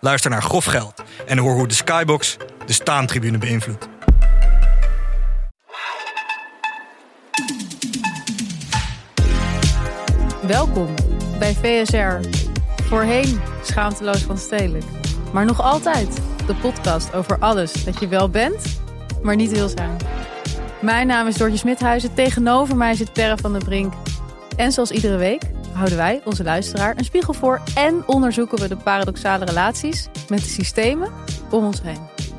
Luister naar Grof Geld en hoor hoe de Skybox de staantribune beïnvloedt. Welkom bij VSR. Voorheen schaamteloos van stedelijk. Maar nog altijd de podcast over alles dat je wel bent, maar niet wil zijn. Mijn naam is Doortje Smithuizen. Tegenover mij zit Perre van der Brink. En zoals iedere week houden wij, onze luisteraar, een spiegel voor en onderzoeken we de paradoxale relaties met de systemen om ons heen.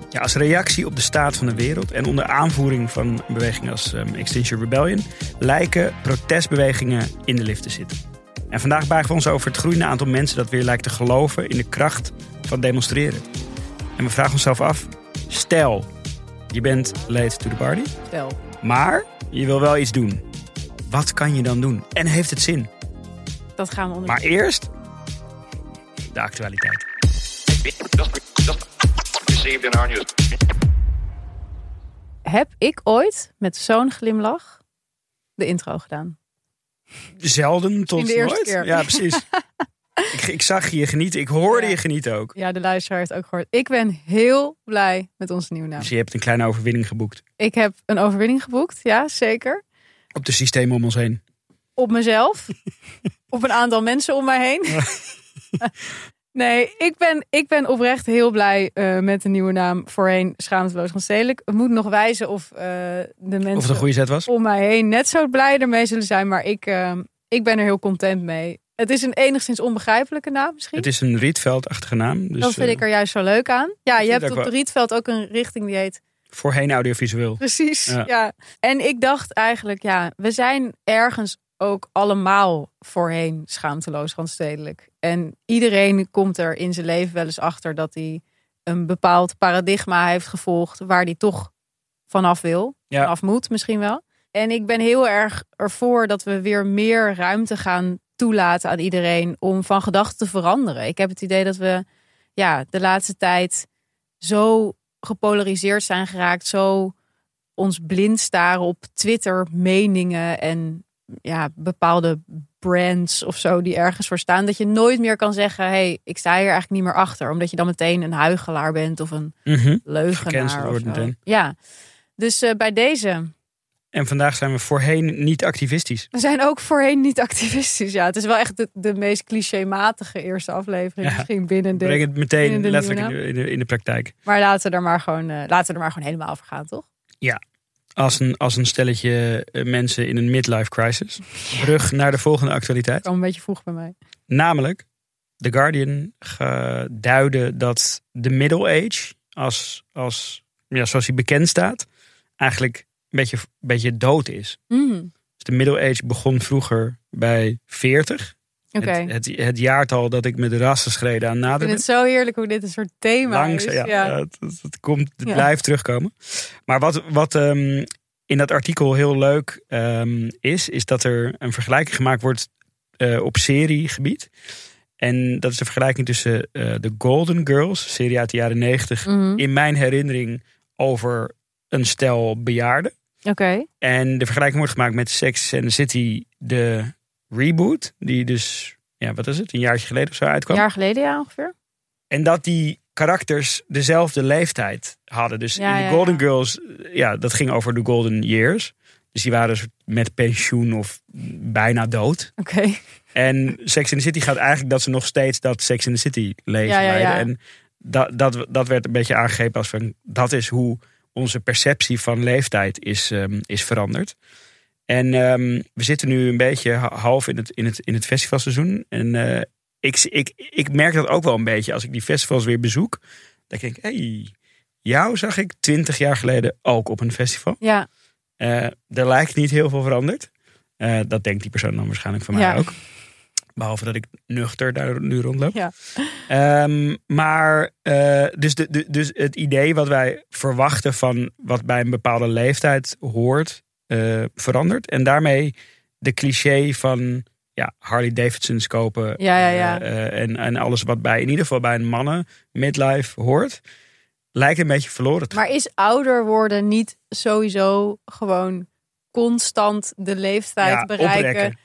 Ja, als reactie op de staat van de wereld en onder aanvoering van een beweging als um, Extinction Rebellion lijken protestbewegingen in de lift te zitten. En vandaag buigen we ons over het groeiende aantal mensen dat weer lijkt te geloven in de kracht van demonstreren. En we vragen onszelf af, stel je bent late to the party, Stel. maar je wil wel iets doen. Wat kan je dan doen? En heeft het zin? Dat gaan we onderzoeken. Maar eerst de actualiteit. Heb ik ooit met zo'n glimlach de intro gedaan? Zelden tot de eerste nooit. keer. Ja, precies. ik, ik zag je genieten. Ik hoorde Ja. je genieten ook. Ja, de luisteraar heeft ook gehoord. Ik ben heel blij met onze nieuwe naam. Dus je hebt een kleine overwinning geboekt. Ik heb een overwinning geboekt, ja, zeker. Op de systemen om ons heen. Op mezelf. op een aantal mensen om mij heen. nee, ik ben, ik ben oprecht heel blij eh, met de nieuwe naam. Voorheen schaamteloos van stedelijk. Het moet nog wijzen of eh, de mensen Of het een goede zet was. om mij heen net zo blij ermee zullen zijn. Maar ik, eh, ik ben er heel content mee. Het is een enigszins onbegrijpelijke naam misschien. Het is een Rietveld-achtige naam. Dus, dat vind ik er juist zo leuk aan. Ja, je hebt op wel- Rietveld ook een richting die heet Voorheen audiovisueel. Precies, Ja. ja. En ik dacht eigenlijk, ja, we zijn ergens ook allemaal voorheen schaamteloos randstedelijk. En iedereen komt er in zijn leven wel eens achter dat hij een bepaald paradigma heeft gevolgd waar hij toch vanaf wil, Ja. vanaf moet misschien wel. En ik ben heel erg ervoor dat we weer meer ruimte gaan toelaten aan iedereen om van gedachten te veranderen. Ik heb het idee dat we ja, de laatste tijd zo gepolariseerd zijn geraakt, zo ons blind staren op Twitter meningen en ja, bepaalde brands of zo die ergens voor staan, dat je nooit meer kan zeggen, hey, ik sta hier eigenlijk niet meer achter, omdat je dan meteen een huigelaar bent of een Mhm. leugenaar. Of. Ja, dus eh, bij deze, En vandaag zijn we voorheen niet activistisch. we zijn ook voorheen niet activistisch. Ja, het is wel echt de, de meest clichématige eerste aflevering Ja. misschien binnen de. Breng het meteen de letterlijk in de, in, de, in de praktijk. Maar laten we er maar gewoon, eh, laten we er maar gewoon helemaal over gaan, toch? Als een, als een stelletje eh, mensen in een midlife crisis. Terug naar de volgende actualiteit. Kwam een beetje vroeg bij mij. Namelijk, The Guardian duidde dat de middle age, als, als, ja, zoals hij bekend staat, eigenlijk een beetje, een beetje dood is. Mhm. Dus de middle age begon vroeger bij 40. Het, het, het jaartal dat ik met rassenschreden aan Ik nader vind ben. het zo heerlijk hoe dit een soort thema Langs, is. ja, Ja. Het, komt, het Ja. blijft terugkomen. Maar wat, wat ehm, in dat artikel heel leuk ehm, is, is dat er een vergelijking gemaakt wordt eh, op seriegebied. En dat is de vergelijking tussen eh, de Golden Girls, serie uit de jaren 90, Mhm. in mijn herinnering over een stel bejaarden. Oké. En de vergelijking wordt gemaakt met Sex and the City, de reboot, die dus, ja, wat is het, een jaartje geleden of zo Een uitkwam. jaar geleden ja, ongeveer. En dat die karakters dezelfde leeftijd hadden. Dus Ja, in de Golden ja. Girls, ja, dat ging over de Golden Years. Dus die waren met pensioen of bijna dood. Oké. En Sex in the City gaat eigenlijk dat ze nog steeds dat Sex in the City leven Ja, ja, ja. leiden. En dat, dat, dat werd een beetje aangegrepen als van dat is hoe onze perceptie van leeftijd is, ehm, is veranderd. En ehm, we zitten nu een beetje ha- half in het, in het, in het festivalseizoen. En eh, ik, ik, ik merk dat ook wel een beetje als ik die festivals weer bezoek. Dan denk ik, hey, jou zag ik twintig jaar geleden ook op een festival. Ja, Eh, er lijkt niet heel veel veranderd. Eh, dat denkt die persoon dan waarschijnlijk van mij Ja. ook. Behalve dat ik nuchter daar nu rondloop. Ja. Ehm, maar dus, de, de- dus het idee wat wij verwachten van wat bij een bepaalde leeftijd hoort, eh, verandert. En daarmee de cliché van ja, Harley Davidsons kopen. Ja, ja, ja. eh, eh, en, en alles wat bij, in ieder geval bij een mannen midlife hoort. Lijkt een beetje verloren te maar is ouder worden niet sowieso gewoon constant de leeftijd bereiken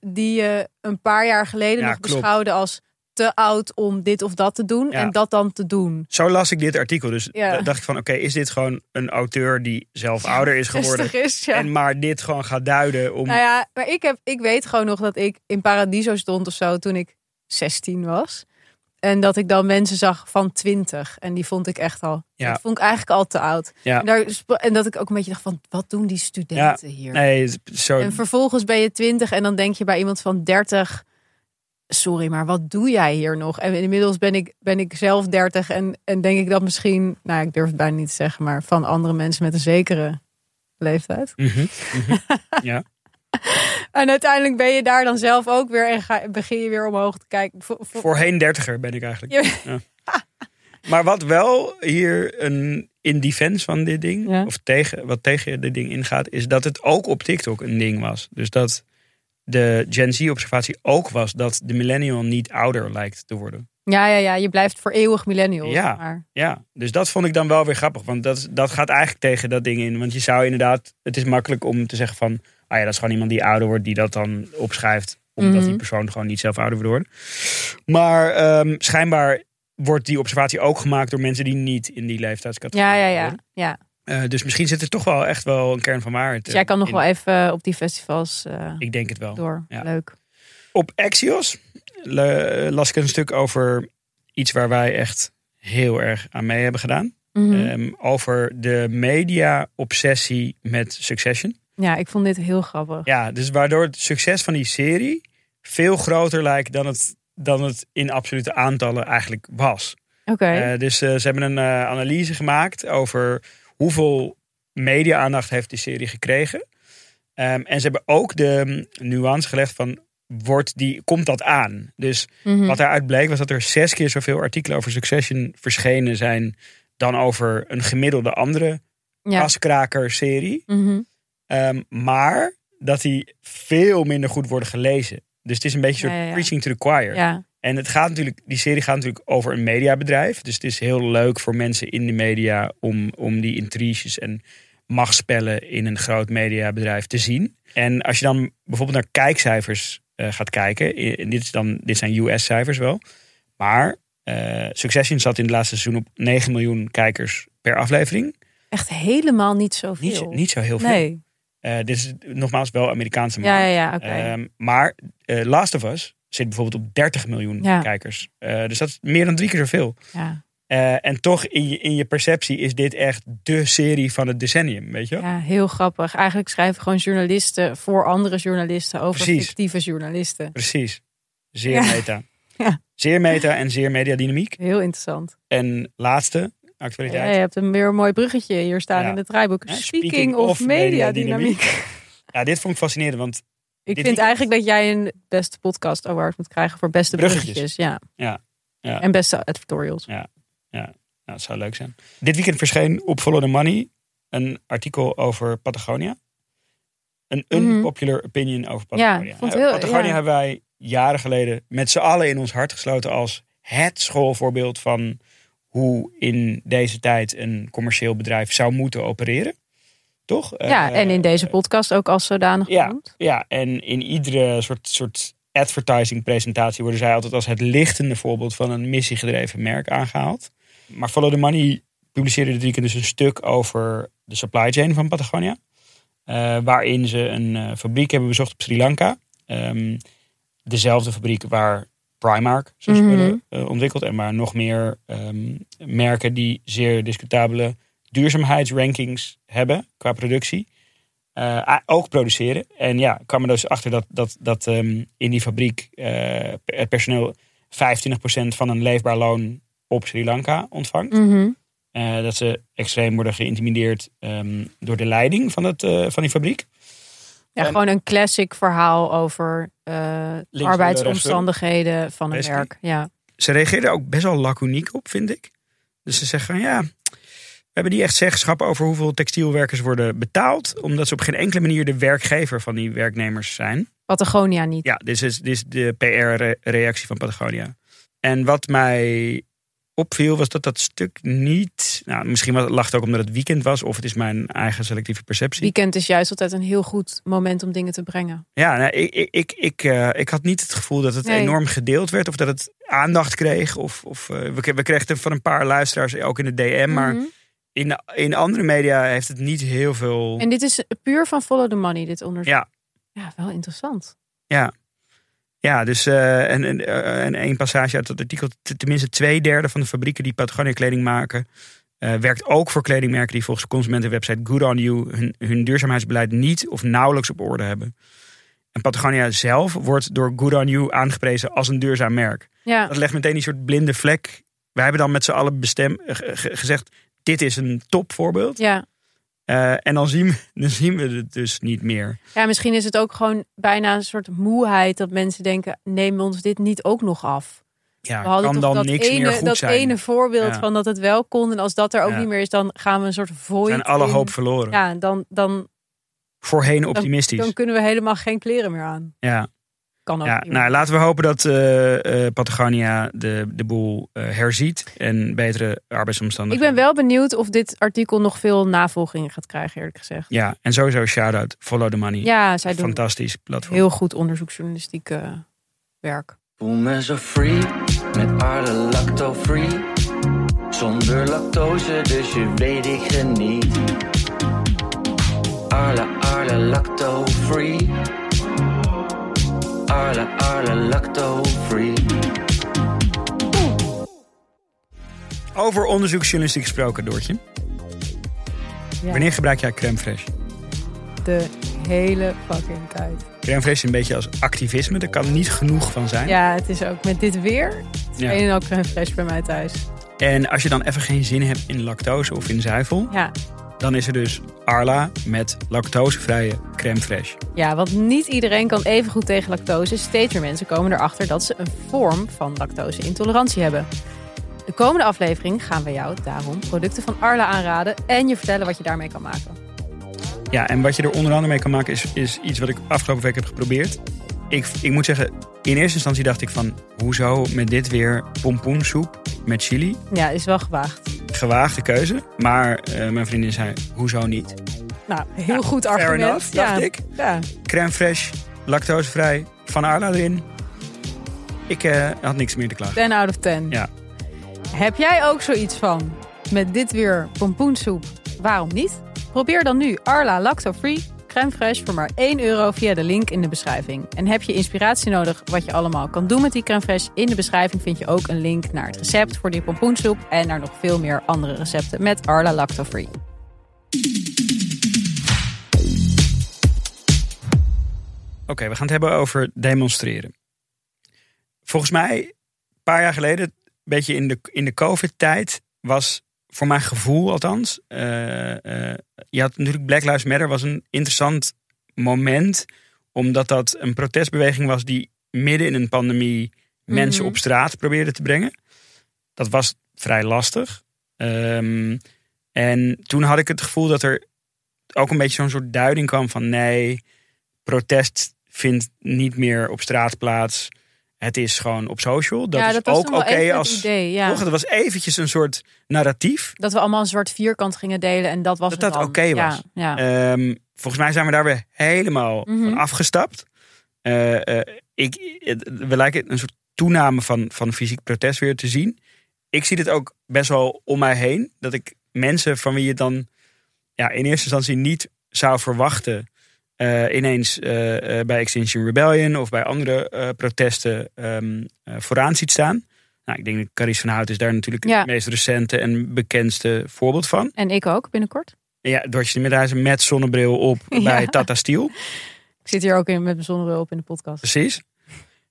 die je een paar jaar geleden nog klopt. beschouwde als te oud om dit of dat te doen Ja. en dat dan te doen? Zo las ik dit artikel. Dus Ja. da- dacht ik van, oké, is dit gewoon een auteur die zelf ouder is geworden? 60 is, ja. En maar dit gewoon gaat duiden om... Nou ja, maar ik, heb, ik weet gewoon nog dat ik in Paradiso stond of zo toen ik 16 was. En dat ik dan mensen zag van 20. En die vond ik echt al. Ja. Dat vond ik eigenlijk al te oud. Ja. En, daar, en dat ik ook een beetje dacht van, wat doen die studenten hier? Nee, zo... En vervolgens ben je 20 en dan denk je bij iemand van 30. Sorry, maar wat doe jij hier nog? En inmiddels ben ik, ben ik zelf 30 en, en denk ik dat misschien, nou ik durf het bijna niet te zeggen, maar van andere mensen met een zekere leeftijd. Mhm, mhm. ja. En uiteindelijk ben je daar dan zelf ook weer en ga, begin je weer omhoog te kijken. Vo- vo- Voorheen dertiger ben ik eigenlijk. Ja. Ja. Maar wat wel hier een, in defense van dit ding, Ja. of tegen, wat tegen dit ding ingaat, is dat het ook op TikTok een ding was. Dus dat de Gen Z-observatie ook was dat de millennial niet ouder lijkt te worden. Ja, ja, ja, je blijft voor eeuwig millennial. Ja. Maar, Ja, dus dat vond ik dan wel weer grappig. Want dat, dat gaat eigenlijk tegen dat ding in. Want je zou inderdaad, het is makkelijk om te zeggen van, ah ja, dat is gewoon iemand die ouder wordt, die dat dan opschrijft. Omdat Mhm. die persoon gewoon niet zelf ouder wil worden. Maar ehm, schijnbaar wordt die observatie ook gemaakt door mensen die niet in die leeftijdscategorie ja, ja, ja, ja. Eh, dus misschien zit er toch wel echt wel een kern van waarheid. Dus eh, jij kan nog in. wel even op die festivals eh, Ik denk het wel. door. Ja. Leuk. Op Axios las ik een stuk over iets waar wij echt heel erg aan mee hebben gedaan. Mhm. Ehm, over de media-obsessie met Succession. ja, ik vond dit heel grappig. Ja, dus waardoor het succes van die serie veel groter lijkt dan het, dan het in absolute aantallen eigenlijk was. Oké. Eh, dus eh, ze hebben een eh, analyse gemaakt over hoeveel media-aandacht heeft die serie gekregen. Ehm, en ze hebben ook de mm, nuance gelegd van, wordt die, komt dat aan? Dus Mhm. wat daaruit bleek was dat er zes keer zoveel artikelen over Succession verschenen zijn dan over een gemiddelde andere ja. kaskraker-serie. Mhm. Ehm, maar dat die veel minder goed worden gelezen. Dus het is een beetje een soort Ja, ja, ja. preaching to the choir. Ja. En het gaat natuurlijk, die serie gaat natuurlijk over een mediabedrijf. Dus het is heel leuk voor mensen in de media om, om die intriges en machtsspellen in een groot mediabedrijf te zien. En als je dan bijvoorbeeld naar kijkcijfers eh, gaat kijken, en dit, is dan, dit zijn US-cijfers wel. Maar eh, Succession zat in het laatste seizoen op 9 miljoen kijkers per aflevering. Echt helemaal niet zoveel. Niet, niet zo heel veel. Nee. Eh, dit is nogmaals wel Amerikaanse Ja, markt. ja, ja. Oké. Ehm, maar Last of Us zit bijvoorbeeld op 30 miljoen Ja. kijkers. Eh, dus dat is meer dan drie keer zoveel. ja. Eh, en toch in je, in je perceptie is dit echt de serie van het decennium, weet je? ja, heel grappig. Eigenlijk schrijven gewoon journalisten voor andere journalisten over Precies. fictieve journalisten. Precies. Zeer Ja. meta. Ja. Zeer meta en zeer mediadynamiek. Heel interessant. En laatste Ja, actualiteit. je hebt een weer een mooi bruggetje hier staan Ja. in het draaiboek. Ja, Speaking, of, mediadynamiek. Ja, dit vond ik fascinerend, want Ik vind eigenlijk dat jij een beste podcast award moet krijgen voor beste Bruggetjes. bruggetjes. Ja. Ja. Ja. En beste editorials. nou, het zou leuk zijn. Dit weekend verscheen op Follow the Money een artikel over Patagonia. Een Mhm. unpopular opinion over Patagonia. vond Eh, heel- Patagonia ja. hebben wij jaren geleden met z'n allen in ons hart gesloten als het schoolvoorbeeld van hoe in deze tijd een commercieel bedrijf zou moeten opereren. Toch? Ja, Eh, en in deze podcast ook als zodanig ja. genoemd. Ja, en in iedere soort, soort advertising presentatie worden zij altijd als het lichtende voorbeeld van een missiegedreven merk aangehaald. Maar Follow the Money publiceerde dit weekend dus een stuk over de supply chain van Patagonia. Eh, waarin ze een eh, fabriek hebben bezocht op Sri Lanka. Ehm, dezelfde fabriek waar Primark zijn spullen eh, ontwikkelt. En waar nog meer ehm, merken die zeer discutabele duurzaamheidsrankings hebben qua productie. eh, ook produceren. En ja, ik kwam er dus achter dat, dat, dat ehm, in die fabriek eh, het personeel 25% van een leefbaar loon op Sri Lanka ontvangt. Mhm. Eh, dat ze extreem worden geïntimideerd ehm, door de leiding van, het, eh, van die fabriek. Ja, En- gewoon een classic verhaal over eh, arbeidsomstandigheden van een Basically. werk. Ja. Ze reageerden ook best wel laconiek op, vind ik. Dus ze zeggen van ja, we hebben niet echt zeggenschap over hoeveel textielwerkers worden betaald. Omdat ze op geen enkele manier de werkgever van die werknemers zijn. Patagonia niet. Ja, dit is, dit is de PR-reactie van Patagonia. En wat mij opviel was dat dat stuk niet... Nou, misschien lag het ook omdat het weekend was. Of het is mijn eigen selectieve perceptie. Weekend is juist altijd een heel goed moment om dingen te brengen. Ja, nou, ik, ik, ik, ik, eh, ik had niet het gevoel dat het Nee. enorm gedeeld werd. Of dat het aandacht kreeg. Of, of, eh, we, we kregen het van een paar luisteraars ook in de DM. Maar Mhm. In, in andere media heeft het niet heel veel... En dit is puur van follow the money, dit onderzoek. Ja. Ja, wel interessant. Ja, dus eh, en, en, eh, en één passage uit dat artikel. Tenminste twee derde van de fabrieken die Patagonia kleding maken... eh, werkt ook voor kledingmerken die volgens de consumentenwebsite Good On You... Hun, hun duurzaamheidsbeleid niet of nauwelijks op orde hebben. En Patagonia zelf wordt door Good On You aangeprezen als een duurzaam merk. Ja, Dat legt meteen die soort blinde vlek. Wij hebben dan met z'n allen bestem, ge- ge- gezegd... dit is een topvoorbeeld. ja. Eh, en dan zien, we, dan zien we het dus niet meer. ja, misschien is het ook gewoon bijna een soort moeheid dat mensen denken: neem ons dit niet ook nog af. Ja, We hadden kan dan dat niks ene, meer goed dat zijn. ene voorbeeld Ja. van dat het wel kon. En als dat er ook Ja. niet meer is, dan gaan we een soort void zijn alle in. hoop verloren. Ja, dan, dan, Voorheen optimistisch. dan kunnen we helemaal geen kleren meer aan. ja. Kan ook Ja, niet nou, laten we hopen dat eh, eh, Patagonia de, de boel eh, herziet en betere Ik arbeidsomstandigheden. ben wel benieuwd of dit artikel nog veel navolging gaat krijgen, eerlijk gezegd. Ja, en sowieso shout-out, follow the money. Ja, zij doen Fantastisch platform. heel goed onderzoeksjournalistiek werk. Voel free, met alle lacto-free. Zonder lactose, dus je weet ik geniet. Lacto-free. Arla, Arla, lacto-free. Over onderzoeksjournalistiek gesproken, Doortje. Ja, Wanneer gebruik jij crème fraîche? De hele fucking tijd. Crème fraîche is een beetje als activisme. Er kan niet genoeg van zijn. Ja, het is ook met dit weer. Ja. Een en al crème fraîche bij mij thuis. En als je dan even geen zin hebt in lactose of in zuivel... Ja. Dan is er dus Arla met lactosevrije crème fraîche. ja, want niet iedereen kan even goed tegen lactose. Steeds meer mensen komen erachter dat ze een vorm van lactose-intolerantie hebben. De komende aflevering gaan we jou daarom producten van Arla aanraden en je vertellen wat je daarmee kan maken. Ja, en wat je er onder andere mee kan maken is, is iets wat ik afgelopen week heb geprobeerd. Ik, ik moet zeggen, in eerste instantie dacht ik van... hoezo met dit weer pompoensoep met chili? Ja, is wel gewaagd. Gewaagde keuze. Maar eh, mijn vriendin zei, hoezo niet? Nou, heel goed argument. enough, dacht ja. ik. Ja. Crème fraîche, lactosevrij, van Arla erin. Ik eh, had niks meer te klagen. 10 out of 10. Ja. Heb jij ook zoiets van, met dit weer pompoensoep, waarom niet? Probeer dan nu Arla Lacto Free crème fraîche voor maar 1 euro via de link in de beschrijving. En heb je inspiratie nodig wat je allemaal kan doen met die crème fraîche? In de beschrijving vind je ook een link naar het recept voor die pompoensoep en naar nog veel meer andere recepten met Arla Lacto Free. Oké, we gaan het hebben over demonstreren. Volgens mij, een paar jaar geleden, een beetje in de, in de COVID-tijd, was voor mijn gevoel althans. eh, eh, je had natuurlijk Black Lives Matter was een interessant moment, omdat dat een protestbeweging was die midden in een pandemie mensen Mhm. op straat probeerde te brengen. Dat was vrij lastig. Ehm, en toen had ik het gevoel dat er ook een beetje zo'n soort duiding kwam van nee, protest vindt niet meer op straat plaats. Het is gewoon op social. Dat ja, is dat was ook oké het als. idee. Ja. Toch? Dat was eventjes een soort narratief. Dat we allemaal een zwart vierkant gingen delen en dat was Dat het dat oké was. Ja. Ehm, volgens mij zijn we daar weer helemaal Mhm. van afgestapt. Eh, eh, ik, het- we lijken een soort toename van, van fysiek protest weer te zien. Ik zie dit ook best wel om mij heen. Dat ik mensen van wie je dan ja, in eerste instantie niet zou verwachten eh, ineens eh, eh, bij Extinction Rebellion of bij andere protesten ehm, eh, vooraan ziet staan. Nou, ik denk dat Carice van Hout is daar natuurlijk Ja. het meest recente en bekendste voorbeeld van. En ik ook binnenkort. En Ja, Dortje de Middenhuizen met zonnebril op Ja. bij Tata Steel. Ik zit hier ook in met mijn zonnebril op in de podcast. Precies.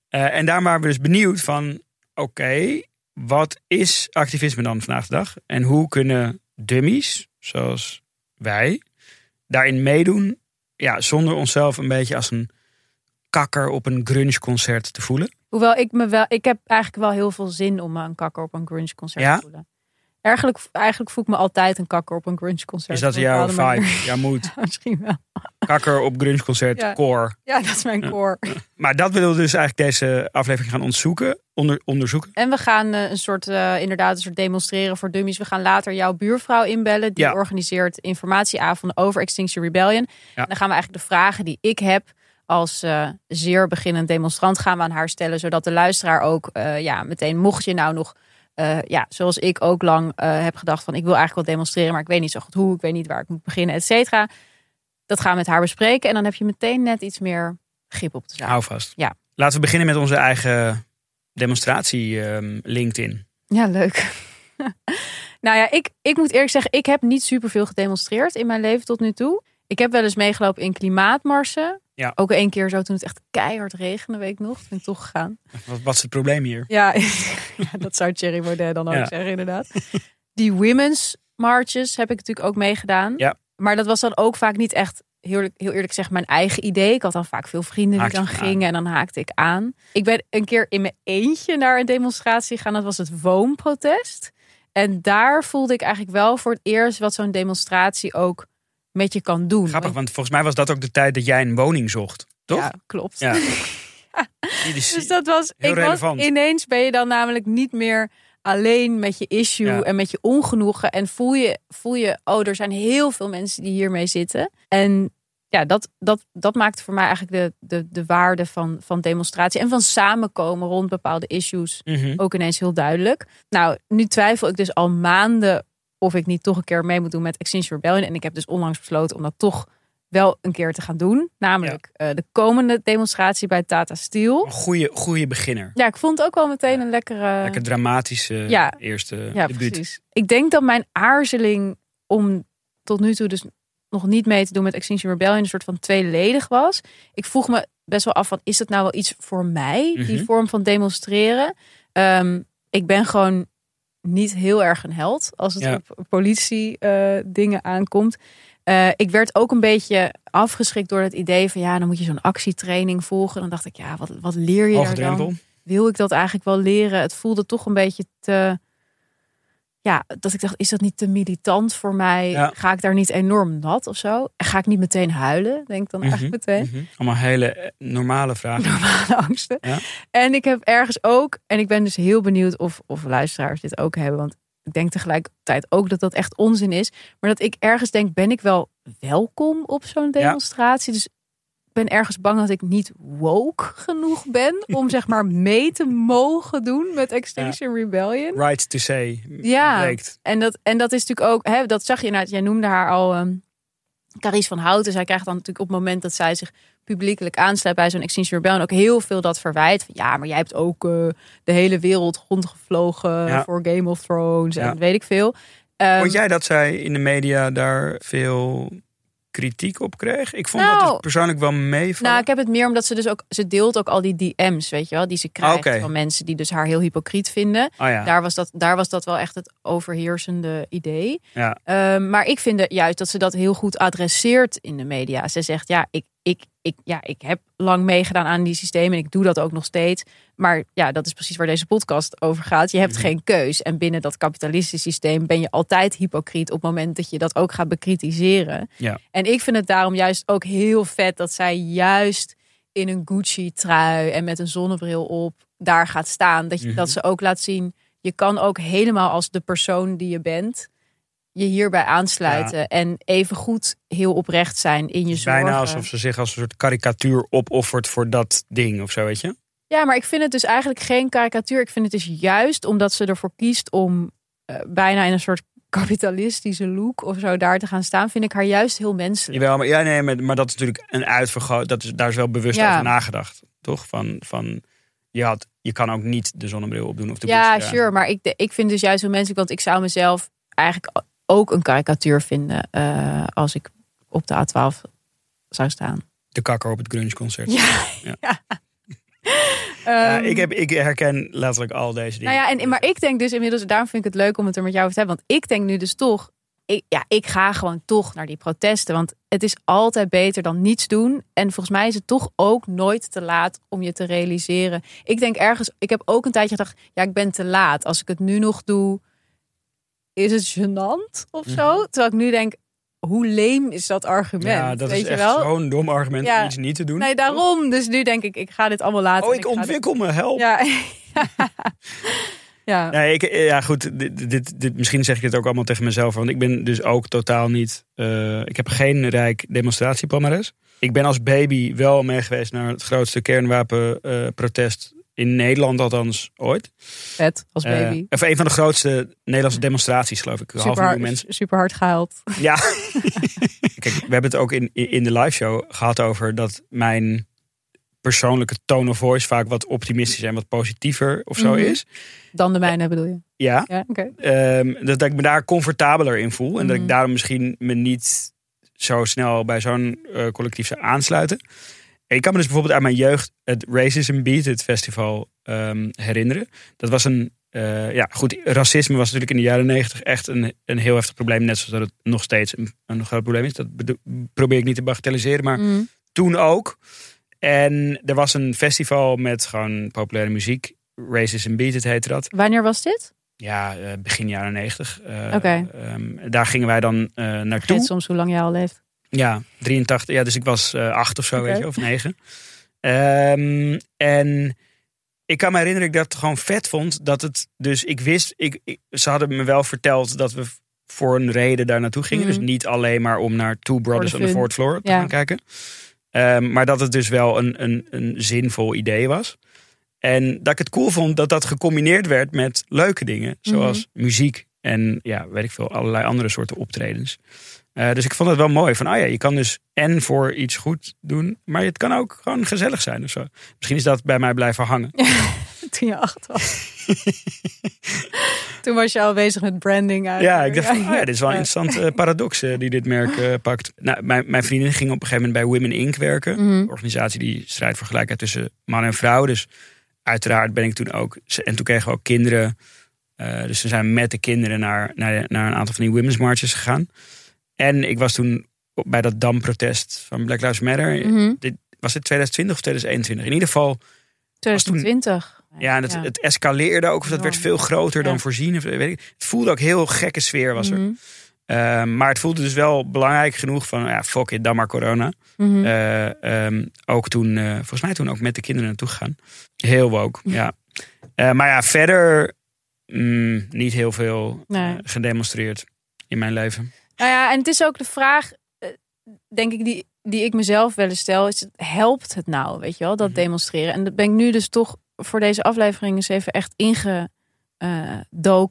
En daar waren we dus benieuwd van, oké, wat is activisme dan vandaag de dag? En hoe kunnen dummies, zoals wij, daarin meedoen, ja, zonder onszelf een beetje als een kakker op een grunge-concert te voelen? Hoewel ik me wel, ik heb eigenlijk wel heel veel zin om me een kakker op een grunge concert Ja? te voelen. Eigenlijk, eigenlijk voel ik me altijd een kakker op een grunge concert. Is dat jouw manier. vibe, jouw moed? Misschien wel. Kakker op grunge-concert, Ja. core. Ja, dat is mijn core. Maar dat willen we dus eigenlijk deze aflevering gaan onderzoeken. Onder, onderzoeken. En we gaan eh, een soort, eh, inderdaad, een soort demonstreren voor dummies. We gaan later jouw buurvrouw inbellen. Die Ja. organiseert informatieavonden over Extinction Rebellion. En dan gaan we eigenlijk de vragen die ik heb als eh, zeer beginnend demonstrant gaan we aan haar stellen. Zodat de luisteraar ook ja, meteen, mocht je nou nog, eh, ja, zoals ik ook lang eh, heb gedacht van ik wil eigenlijk wel demonstreren, maar ik weet niet zo goed hoe, ik weet niet waar ik moet beginnen, et cetera. Dat gaan we met haar bespreken. En dan heb je meteen net iets meer grip op de zaak. Hou vast. Ja. Laten we beginnen met onze eigen demonstratie ehm, LinkedIn. Ja, leuk. nou ja, ik, ik moet eerlijk zeggen, ik heb niet superveel gedemonstreerd in mijn leven tot nu toe. Ik heb wel eens meegelopen in klimaatmarsen. Ja. Ook één keer zo toen het echt keihard regende, weet ik nog. Toen ben ik toch gegaan. Wat, wat is het probleem hier? Ja, ja dat zou Thierry Baudet dan ook Ja. zeggen, inderdaad. Die women's marches heb ik natuurlijk ook meegedaan. Ja. Maar dat was dan ook vaak niet echt, heel, eerlijk- heel eerlijk gezegd, mijn eigen idee. Ik had dan vaak veel vrienden die dan aan. gingen en dan haakte ik aan. Ik ben een keer in mijn eentje naar een demonstratie gegaan. Dat was het woonprotest. En daar voelde ik eigenlijk wel voor het eerst wat zo'n demonstratie ook met je kan doen. Grappig, Want- want volgens mij was dat ook de tijd dat jij een woning zocht. Toch? Ja, klopt. Ja. Dus dat was, Heel ik was relevant. ineens ben je dan namelijk niet meer alleen met je issue Ja. en met je ongenoegen. En voel je, voel je, oh, er zijn heel veel mensen die hiermee zitten. En ja, dat, dat, dat maakt voor mij eigenlijk de, de, de waarde van, van demonstratie en van samenkomen rond bepaalde issues Mhm. ook ineens heel duidelijk. Nou, nu twijfel ik dus al maanden of ik niet toch een keer mee moet doen met Extinction Rebellion. En ik heb dus onlangs besloten om dat toch wel een keer te gaan doen. Namelijk eh, de komende demonstratie bij Tata Steel. Een goede, goede beginner. Ja, ik vond het ook wel meteen een lekkere... Lekker dramatische Ja. eerste ja, debuut. precies. Ik denk dat mijn aarzeling om tot nu toe dus nog niet mee te doen met Extinction Rebellion een soort van tweeledig was. Ik vroeg me best wel af van, is dat nou wel iets voor mij? Die Mhm. vorm van demonstreren. Ehm, ik ben gewoon niet heel erg een held als het Ja. op politie eh, dingen aankomt. Eh, ik werd ook een beetje afgeschrikt door het idee van ja, dan moet je zo'n actietraining volgen. Dan dacht ik, ja, wat, wat leer je daar dan? wil ik dat eigenlijk wel leren? Het voelde toch een beetje te. Ja, dat ik dacht, is dat niet te militant voor mij? Ja. Ga ik daar niet enorm nat of zo? En Ga ik niet meteen huilen? Denk ik dan eigenlijk meteen. Mhm. Allemaal hele eh, normale vragen. Normale angsten. Ja. En ik heb ergens ook, en ik ben dus heel benieuwd of, of luisteraars dit ook hebben, want ik denk tegelijkertijd ook dat dat echt onzin is. Maar dat ik ergens denk, ben ik wel welkom op zo'n demonstratie? Dus ben ergens bang dat ik niet woke genoeg ben om zeg maar mee te mogen doen met Extinction Rebellion. Right to say. Ja. En dat, en dat is natuurlijk ook, hè, dat zag je inderdaad, jij noemde haar al, ehm Carice van Houten. Zij krijgt dan natuurlijk op het moment dat zij zich publiekelijk aansluit bij zo'n Extinction Rebellion ook heel veel dat verwijt. Van, ja, maar jij hebt ook eh, de hele wereld rondgevlogen Ja. voor Game of Thrones en Ja. weet ik veel. Ehm, Vond jij dat zij in de media daar veel kritiek op kreeg? Ik vond dat Nou, het persoonlijk wel meevallen. Nou, ik heb het meer omdat ze dus ook, ze deelt ook al die DM's, weet je wel, die ze krijgt Oké. van mensen die dus haar heel hypocriet vinden. oh ja. Daar, was dat, daar was dat wel echt het overheersende idee. ja. Ehm, maar ik vind juist dat ze dat heel goed adresseert in de media. Ze zegt, ja ik, ik, ik, ja, ik heb lang meegedaan aan die systemen en ik doe dat ook nog steeds. Maar ja, dat is precies waar deze podcast over gaat. Je hebt Mhm. geen keus. En binnen dat kapitalistische systeem ben je altijd hypocriet op het moment dat je dat ook gaat bekritiseren. Ja. En ik vind het daarom juist ook heel vet dat zij juist in een Gucci-trui en met een zonnebril op daar gaat staan. Dat, je, Mhm. dat ze ook laat zien, je kan ook helemaal als de persoon die je bent, je hierbij aansluiten. En even goed heel oprecht zijn in je zorgen. bijna alsof ze zich als een soort karikatuur opoffert voor dat ding of zo, weet je? Ja, maar ik vind het dus eigenlijk geen karikatuur. Ik vind het dus juist omdat ze ervoor kiest om eh, bijna in een soort kapitalistische look of zo daar te gaan staan, vind ik haar juist heel menselijk. Jawel, maar, ja, nee, maar, maar dat is natuurlijk een uitvergroot. Dat is, daar is wel bewust Ja. over nagedacht, toch? Van, van je, had, je kan ook niet de zonnebril opdoen of de Ja, sure. Maar ik, ik vind dus juist heel menselijk, want ik zou mezelf eigenlijk ook een karikatuur vinden eh, als ik op de A12 zou staan. De kakker op het grunge-concert. Ja, Ja. ja. Ja, Ehm, ik, heb, ik herken letterlijk al deze dingen. Nou ja, en, maar ik denk dus inmiddels, daarom vind ik het leuk om het er met jou over te hebben. Want ik denk nu dus toch, ik, ja, ik ga gewoon toch naar die protesten. Want het is altijd beter dan niets doen. En volgens mij is het toch ook nooit te laat om je te realiseren. Ik denk ergens, ik heb ook een tijdje gedacht, ja, ik ben te laat. Als ik het nu nog doe, is het gênant of zo? Terwijl ik nu denk, hoe leem is dat argument? ja, dat Weet is je echt zo'n dom argument Ja. om iets niet te doen. Nee, daarom. Dus nu denk ik, ik ga dit allemaal laten. Oh, ik dit- ontwikkel me, help. Ja. ja. Nee, ik, ja, goed. Dit, dit, dit, misschien zeg ik het ook allemaal tegen mezelf. Want ik ben dus ook totaal niet. eh, ik heb geen rijk demonstratiepalmares. Ik ben als baby wel mee geweest naar het grootste kernwapenprotest. In Nederland althans ooit. Vet, als Eh, baby. of een van de grootste Nederlandse demonstraties, geloof ik. Half super, miljoen mensen. super hard gehaald. Ja. Kijk, we hebben het ook in, in de live show gehad over dat mijn persoonlijke tone of voice vaak wat optimistischer en wat positiever of zo Mhm. is. Dan de mijne bedoel je? Ja. Ja. Ehm, dat, dat ik me daar comfortabeler in voel. En dat ik Mhm. daarom misschien me niet zo snel bij zo'n eh, collectief zou aansluiten. Ik kan me dus bijvoorbeeld uit mijn jeugd het Racism Beat, het festival, ehm, herinneren. Dat was een, eh, ja goed, racisme was natuurlijk in de jaren negentig echt een, een heel heftig probleem. Net zoals dat het nog steeds een, een groot probleem is. Dat probeer ik niet te bagatelliseren, maar Mhm. toen ook. En er was een festival met gewoon populaire muziek. Racism Beat, het heette dat. Wanneer was dit? Ja, eh, begin jaren negentig. Eh, Oké. ehm, daar gingen wij dan Vergeet naartoe. soms hoe lang jij al leeft. Ja, 83. Ja, dus ik was eh, acht of zo, weet je, of negen. Ehm, en ik kan me herinneren dat ik dat gewoon vet vond. Dat het, dus ik wist, ik, ik- ze hadden me wel verteld dat we voor een reden daar naartoe gingen. Mhm. Dus niet alleen maar om naar Two Brothers on the. Fourth Floor te Ja. gaan kijken. Ehm, maar dat het dus wel een, een, een zinvol idee was. En dat ik het cool vond dat dat gecombineerd werd met leuke dingen. Zoals muziek en ja, weet ik veel, allerlei andere soorten optredens. Eh, dus ik vond het wel mooi. Van, ah ja, je kan dus en voor iets goed doen. Maar het kan ook gewoon gezellig zijn of zo. Misschien is dat bij mij blijven hangen. Toen je acht was. Toen was je al bezig met branding. Ja, ik dacht van, oh ja, dit is wel een Ja. interessante eh, paradox eh, die dit merk pakt. Nou, mijn, mijn vriendin ging op een gegeven moment bij Women Inc. werken. Mhm. Een organisatie die strijdt voor gelijkheid tussen man en vrouw. Dus uiteraard ben ik toen ook... En toen kregen we ook kinderen. Dus we zijn met de kinderen naar, naar, naar een aantal van die women's marches gegaan. En ik was toen bij dat Dam-protest van Black Lives Matter. Mhm. Dit, was het 2020 of 2021? In ieder geval, 2020. ja, en het, het escaleerde ook. Of dat werd veel groter dan voorzien. Weet ik. Het voelde ook heel gekke sfeer was er. Mhm. Ehm, maar het voelde dus wel belangrijk genoeg van, ja, fuck it, dan maar corona. Mhm. Eh, ehm, ook toen, eh, volgens mij toen ook met de kinderen naartoe gegaan. Heel woke, ja. Eh, maar ja, verder mm, niet heel veel Nee. gedemonstreerd in mijn leven. Nou ja, en het is ook de vraag, eh, denk ik, die, die ik mezelf wel eens stel. Is, helpt het nou, weet je wel, dat Mhm. demonstreren? En dat ben ik nu dus toch voor deze aflevering eens even echt ingedoken.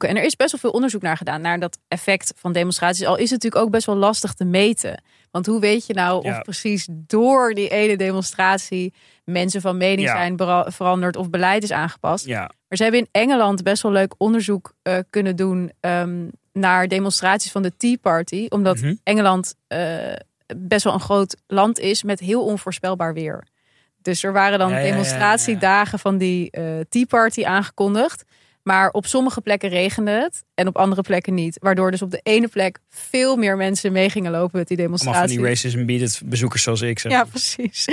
En er is best wel veel onderzoek naar gedaan, naar dat effect van demonstraties. Al is het natuurlijk ook best wel lastig te meten. Want hoe weet je nou Ja. of precies door die ene demonstratie mensen van mening Ja. zijn veranderd of beleid is aangepast? Ja, Maar ze hebben in Engeland best wel leuk onderzoek eh, kunnen doen ehm, naar demonstraties van de Tea Party. Omdat Mhm. Engeland eh, best wel een groot land is met heel onvoorspelbaar weer. Dus er waren dan Ja, ja, demonstratiedagen van die eh, Tea Party aangekondigd. Maar op sommige plekken regende het en op andere plekken niet. Waardoor dus op de ene plek veel meer mensen mee gingen lopen met die allemaal van demonstratie. die racism beat bezoekers zoals ik. Zeg. Ja, precies.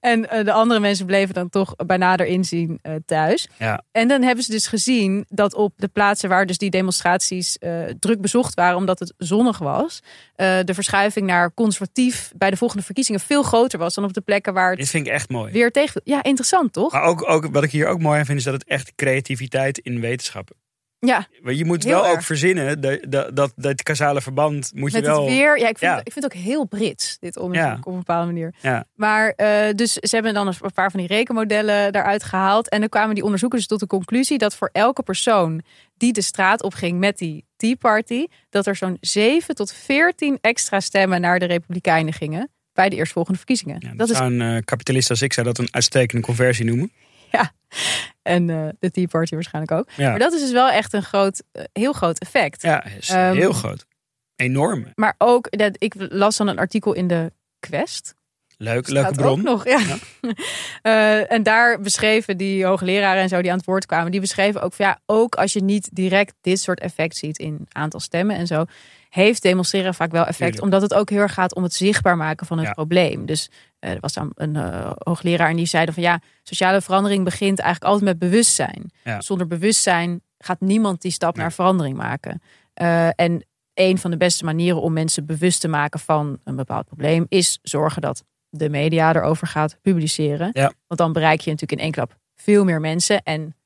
En eh, de andere mensen bleven dan toch bij nader inzien eh, thuis. Ja. En dan hebben ze dus gezien dat op de plaatsen waar dus die demonstraties eh, druk bezocht waren, omdat het zonnig was, de verschuiving naar conservatief bij de volgende verkiezingen veel groter was dan op de plekken waar het Dit vind ik echt mooi. weer tegen. Ja, interessant toch? Maar ook, ook, wat ik hier ook mooi aan vind, is dat het echt creativiteit in wetenschappen Ja, Maar je moet wel ook verzinnen dat, dat, dat, dat causale verband moet met je wel. het weer. Ja, ik vind, Ja. Het, ik vind het ook heel Brits, dit onderzoek Ja. op een bepaalde manier. Ja. Maar eh, dus ze hebben dan een paar van die rekenmodellen daaruit gehaald. En dan kwamen die onderzoekers tot de conclusie dat voor elke persoon die de straat opging met die Tea Party, dat er zo'n 7 tot 14 extra stemmen naar de Republikeinen gingen bij de eerstvolgende verkiezingen. Ja, dat dat is zou een eh, kapitalist als ik zou dat een uitstekende conversie noemen. en eh, de Tea Party waarschijnlijk ook. Ja, Maar dat is dus wel echt een groot, eh, heel groot effect. ja is Ehm, heel groot. Enorm. Maar ook, dat, ik las dan een artikel in de Quest. Leuk, leuke Staat bron. Ook nog, ja. Eh, en daar beschreven die hoogleraren en zo die aan het woord kwamen, die beschreven ook van ja, ook als je niet direct dit soort effect ziet in aantal stemmen en zo, heeft demonstreren vaak wel effect, Tuurlijk. omdat het ook heel erg gaat om het zichtbaar maken van het Ja. probleem. Dus eh, er was dan een eh, hoogleraar en die zeiden van ja, sociale verandering begint eigenlijk altijd met bewustzijn. Ja. Zonder bewustzijn gaat niemand die stap Nee. naar verandering maken. Eh, en een van de beste manieren om mensen bewust te maken van een bepaald probleem is zorgen dat de media erover gaat publiceren. Ja. Want dan bereik je natuurlijk in één klap veel meer mensen. En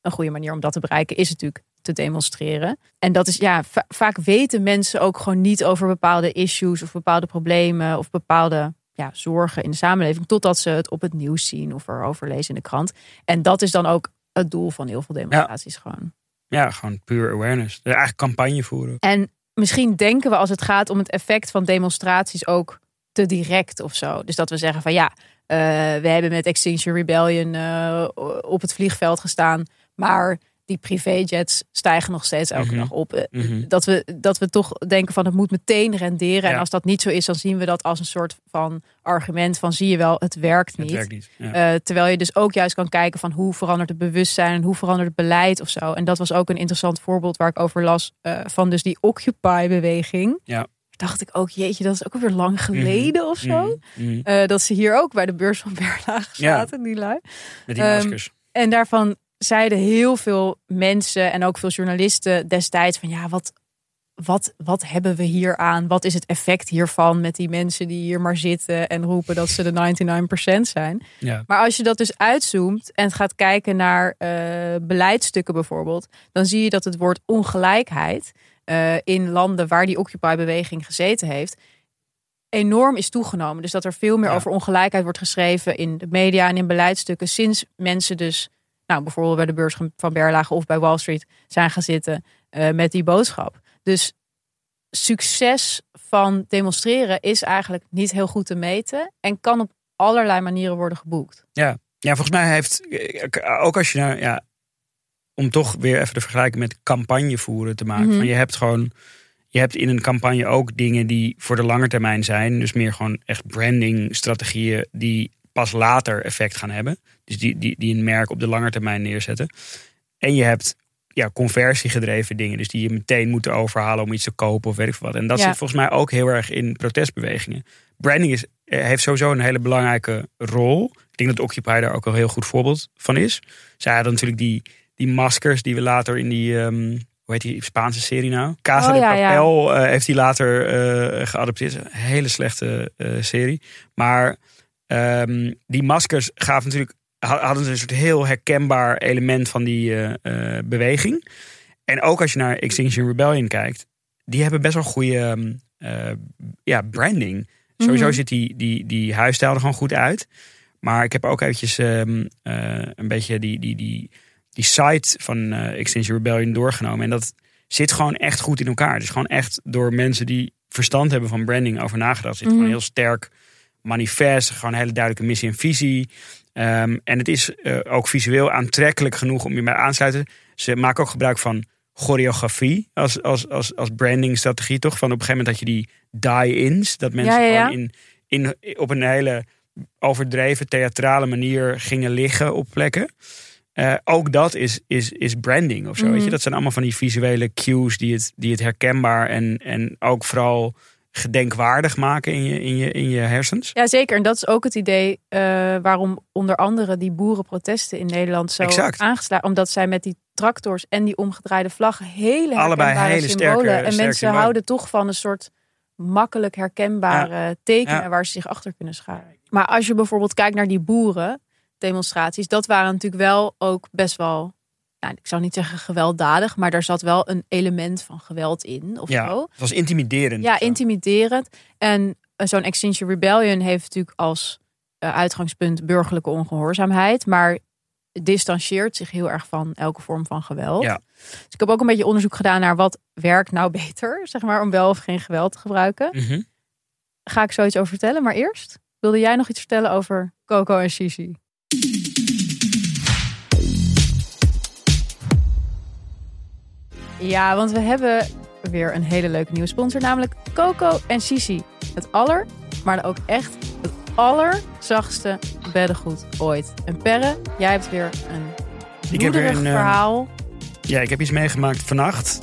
een goede manier om dat te bereiken is natuurlijk te demonstreren. En dat is ja, va- vaak weten mensen ook gewoon niet over bepaalde issues of bepaalde problemen of bepaalde ja, zorgen in de samenleving. Totdat ze het op het nieuws zien of erover lezen in de krant. En dat is dan ook het doel van heel veel demonstraties gewoon. Ja, gewoon puur awareness. Dus eigenlijk campagne voeren. En misschien denken we als het gaat om het effect van demonstraties ook te direct of zo. Dus dat we zeggen van ja, eh, we hebben met Extinction Rebellion eh, op het vliegveld gestaan, maar die privéjets stijgen nog steeds elke Mhm. dag op. Eh, Mhm. Dat we, dat we toch denken van het moet meteen renderen. En Ja. als dat niet zo is, dan zien we dat als een soort van argument van zie je wel, het werkt Het niet. werkt niet. Ja. Eh, terwijl je dus ook juist kan kijken van hoe verandert het bewustzijn en hoe verandert het beleid of zo. En dat was ook een interessant voorbeeld waar ik over las eh, van dus die Occupy-beweging. Ja. Dacht ik ook, jeetje, dat is ook alweer lang geleden of zo. Mhm. Mhm. Dat ze hier ook bij de beurs van Berlage Ja. zaten, die lui. Met die ehm. En daarvan zeiden heel veel mensen en ook veel journalisten destijds van ja, wat, wat, wat hebben we hier aan? Wat is het effect hiervan met die mensen die hier maar zitten en roepen dat ze de 99% zijn? Ja. Maar als je dat dus uitzoomt en gaat kijken naar eh beleidsstukken bijvoorbeeld, dan zie je dat het woord ongelijkheid eh, in landen waar die Occupy-beweging gezeten heeft, enorm is toegenomen. Dus dat er veel meer Ja. over ongelijkheid wordt geschreven in de media en in beleidsstukken sinds mensen dus, nou bijvoorbeeld bij de beurs van Berlage of bij Wall Street zijn gaan zitten eh, met die boodschap. Dus succes van demonstreren is eigenlijk niet heel goed te meten en kan op allerlei manieren worden geboekt. Ja, volgens mij heeft, eh, ook als je nou, ja, om toch weer even de vergelijking met campagne voeren te maken. Mhm. Van je hebt gewoon, je hebt in een campagne ook dingen die voor de lange termijn zijn. Dus meer gewoon echt branding strategieën die pas later effect gaan hebben. Dus die, die, die een merk op de lange termijn neerzetten. En je hebt ja, conversiegedreven dingen. Dus die je meteen moeten overhalen om iets te kopen of weet ik wat. En dat Ja. zit volgens mij ook heel erg in protestbewegingen. Branding is, eh, heeft sowieso een hele belangrijke rol. Ik denk dat Occupy daar ook een heel goed voorbeeld van is. Zij hadden natuurlijk die, die maskers die we later in die... ehm, hoe heet die Spaanse serie nou? Casa Oh, de ja, ja. Papel eh, heeft hij later eh, geadopteerd. Een hele slechte serie. Maar ehm, die maskers gaven natuurlijk ha- hadden een soort heel herkenbaar element van die eh, eh, beweging. En ook als je naar Extinction Rebellion kijkt, die hebben best wel goede ehm, eh, ja, branding. Sowieso Mhm. ziet die, die, die huisstijl er gewoon goed uit. Maar ik heb ook eventjes ehm, eh, een beetje die, die, die, die site van Extinction Rebellion doorgenomen. En dat zit gewoon echt goed in elkaar. Dus gewoon echt door mensen die verstand hebben van branding over nagedacht. Zit Mhm. gewoon een heel sterk manifest, gewoon een hele duidelijke missie en visie. Ehm, en het is eh, ook visueel aantrekkelijk genoeg om je bij aan te sluiten. Ze maken ook gebruik van choreografie als, als, als, als brandingstrategie, toch? Van op een gegeven moment dat je die die-ins, dat mensen Ja, ja, ja. gewoon in, in, op een hele overdreven theatrale manier gingen liggen op plekken. Eh, ook dat is, is, is branding of zo. Weet je? Mhm. Dat zijn allemaal van die visuele cues die het, die het herkenbaar en, en ook vooral gedenkwaardig maken in je, in je, in je hersens. Ja, zeker. En dat is ook het idee eh, waarom onder andere die boerenprotesten in Nederland zo Exact. aangeslagen. Omdat zij met die tractors en die omgedraaide vlaggen hele Allebei hele sterke- symbolen. en sterke mensen symbolen. houden toch van een soort makkelijk herkenbare tekenen Ja. waar ze zich achter kunnen scharen. Maar als je bijvoorbeeld kijkt naar die boerendemonstraties, dat waren natuurlijk wel ook best wel nou, ik zou niet zeggen gewelddadig, maar daar zat wel een element van geweld in of Ja, zo. het was intimiderend. Ja, zo. intimiderend. En eh, zo'n Extinction Rebellion heeft natuurlijk als eh, uitgangspunt burgerlijke ongehoorzaamheid, maar distancieert zich heel erg van elke vorm van geweld. Ja. Dus ik heb ook een beetje onderzoek gedaan naar wat werkt nou beter, zeg maar, om wel of geen geweld te gebruiken. Mhm. Ga ik zoiets over vertellen, maar eerst wilde jij nog iets vertellen over Coco en Sisi? Ja, want we hebben weer een hele leuke nieuwe sponsor, namelijk Coco en Sisi. Het aller, maar ook echt het allerzachtste beddengoed ooit. En Perre, jij hebt weer een Ik heb weer een, eh, verhaal. Ja, ik heb iets meegemaakt vannacht.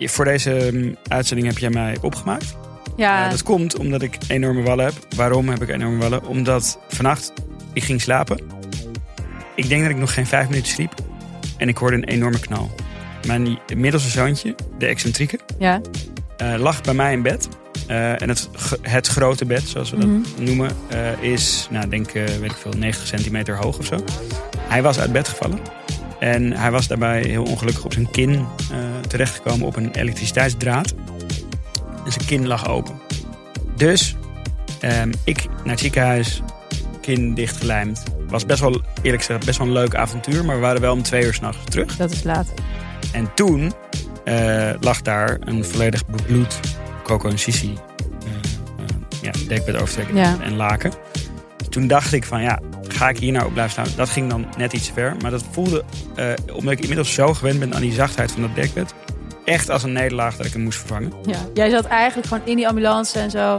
Voor deze mm, uitzending heb jij mij opgemaakt. Ja, Eh, dat komt omdat ik enorme wallen heb. Waarom heb ik enorme wallen? Omdat vannacht ik ging slapen. Ik denk dat ik nog geen vijf minuten sliep. En ik hoorde een enorme knal. Mijn middelste zoontje, de excentrieke, ja. eh, lag bij mij in bed. Eh, en het, het grote bed, zoals we dat Mhm. noemen, eh, is, nou, denk, weet ik veel, 90 centimeter hoog of zo. Hij was uit bed gevallen. En hij was daarbij heel ongelukkig op zijn kin terechtgekomen op een elektriciteitsdraad. En zijn kin lag open. Dus ehm, ik naar het ziekenhuis, kin dichtgelijmd. Was best wel, eerlijk gezegd, best wel een leuk avontuur. Maar we waren wel om twee uur s'nachts terug. Dat is laat. En toen eh, lag daar een volledig bebloed Coco en Sisi eh, eh, ja, dekbed overtrekken Ja. en laken. Toen dacht ik van ja, ga ik hier nou op blijven staan? Dat ging dan net iets ver. Maar dat voelde, omdat ik inmiddels zo gewend ben aan die zachtheid van dat dekbed... echt als een nederlaag dat ik hem moest vervangen. Ja. Jij zat eigenlijk gewoon in die ambulance en zo.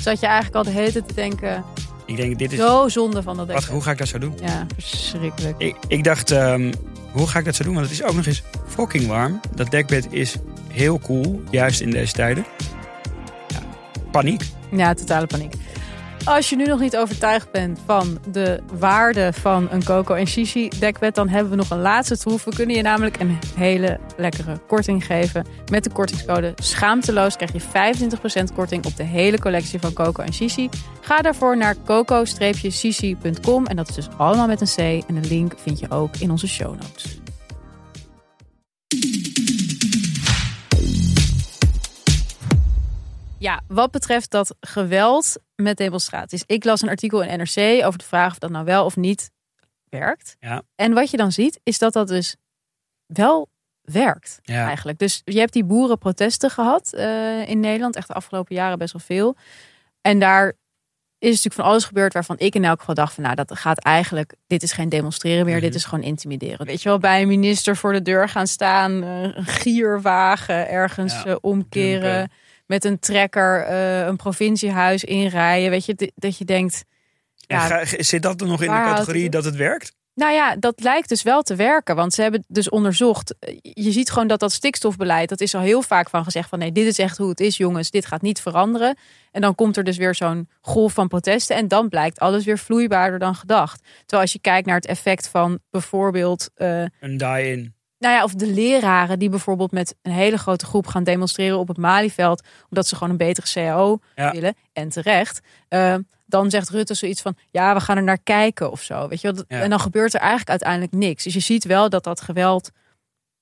Zat je eigenlijk al de hele tijd te denken, Ik denk, dit is... zo zonde van dat Wat, hoe ga ik dat zo doen? Ja, verschrikkelijk. Ik, ik dacht, ehm, hoe ga ik dat zo doen? Want het is ook nog eens fucking warm. Dat dekbed is heel cool, juist in deze tijden. Ja, paniek. Ja, totale paniek. Als je nu nog niet overtuigd bent van de waarde van een Coco en Shishi dekbed, dan hebben we nog een laatste troef. We kunnen je namelijk een hele lekkere korting geven. Met de kortingscode Schaamteloos krijg je 25% korting op de hele collectie van Coco en Shishi. Ga daarvoor naar coco-shishi.com en dat is dus allemaal met een C. En de link vind je ook in onze show notes. Ja, wat betreft dat geweld met demonstraties. Ik las een artikel in NRC over de vraag of dat nou wel of niet werkt. Ja. En wat je dan ziet, is dat dat dus wel werkt Ja. eigenlijk. Dus je hebt die boerenprotesten gehad eh, in Nederland, echt de afgelopen jaren best wel veel. En daar is natuurlijk van alles gebeurd waarvan ik in elk geval dacht van nou dat gaat eigenlijk, dit is geen demonstreren meer, Mhm. dit is gewoon intimideren. Weet je wel, bij een minister voor de deur gaan staan, eh, een gierwagen ergens Ja, eh, omkeren, dumpen. Met een trekker eh, een provinciehuis inrijden. Weet je, dat je denkt, En Ja. ga- zit dat dan nog in de categorie het dat het werkt? nou ja, dat lijkt dus wel te werken. Want ze hebben dus onderzocht. eh, Je ziet gewoon dat dat stikstofbeleid. Dat is al heel vaak van gezegd van nee, dit is echt hoe het is, jongens. Dit gaat niet veranderen. En dan komt er dus weer zo'n golf van protesten. En dan blijkt alles weer vloeibaarder dan gedacht. Terwijl als je kijkt naar het effect van bijvoorbeeld. eh, Een die-in. Nou ja, of de leraren die bijvoorbeeld met een hele grote groep gaan demonstreren op het Malieveld. Omdat ze gewoon een betere CAO Ja. willen. En terecht. Eh, dan zegt Rutte zoiets van, ja, we gaan er naar kijken of zo. Weet je wel? Ja. En dan gebeurt er eigenlijk uiteindelijk niks. Dus je ziet wel dat dat geweld,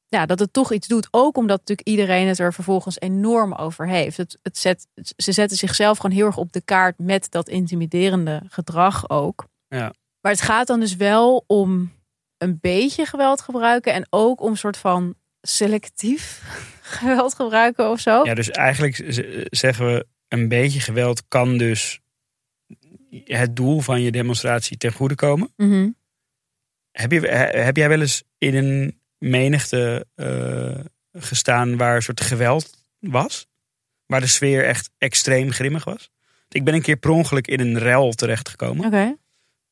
ja, dat het toch iets doet. Ook omdat natuurlijk iedereen het er vervolgens enorm over heeft. Het, het zet, ze zetten zichzelf gewoon heel erg op de kaart met dat intimiderende gedrag ook. Ja. Maar het gaat dan dus wel om een beetje geweld gebruiken en ook om soort van selectief geweld gebruiken of zo. Ja, dus eigenlijk zeggen we een beetje geweld kan dus het doel van je demonstratie ten goede komen. Mhm. Heb, je, he- heb jij wel eens in een menigte eh, gestaan waar een soort geweld was? Waar de sfeer echt extreem grimmig was? Ik ben een keer per ongeluk in een rel terechtgekomen. Oké.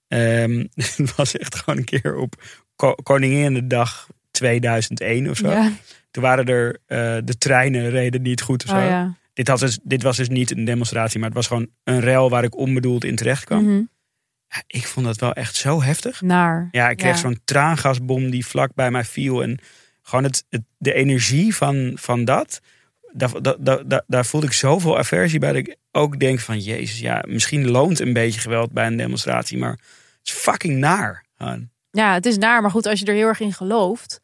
Ehm, het was echt gewoon een keer op Ko- Koninginnedag 2001 of zo. Ja. Toen waren er eh, de treinen reden niet goed of zo. Oh, ja. dit, had dus, dit was dus niet een demonstratie, maar het was gewoon een rel waar ik onbedoeld in terecht kwam. Mhm. Ja, ik vond dat wel echt zo heftig. Naar. Ja, ik kreeg zo'n traangasbom die vlak bij mij viel. En gewoon het, het, de energie van, van dat, daar, daar, daar, daar- voelde ik zoveel aversie bij. Dat ik ook denk van, jezus, ja, misschien loont een beetje geweld bij een demonstratie. Maar het is fucking naar. Ja, het is naar. Maar goed, als je er heel erg in gelooft,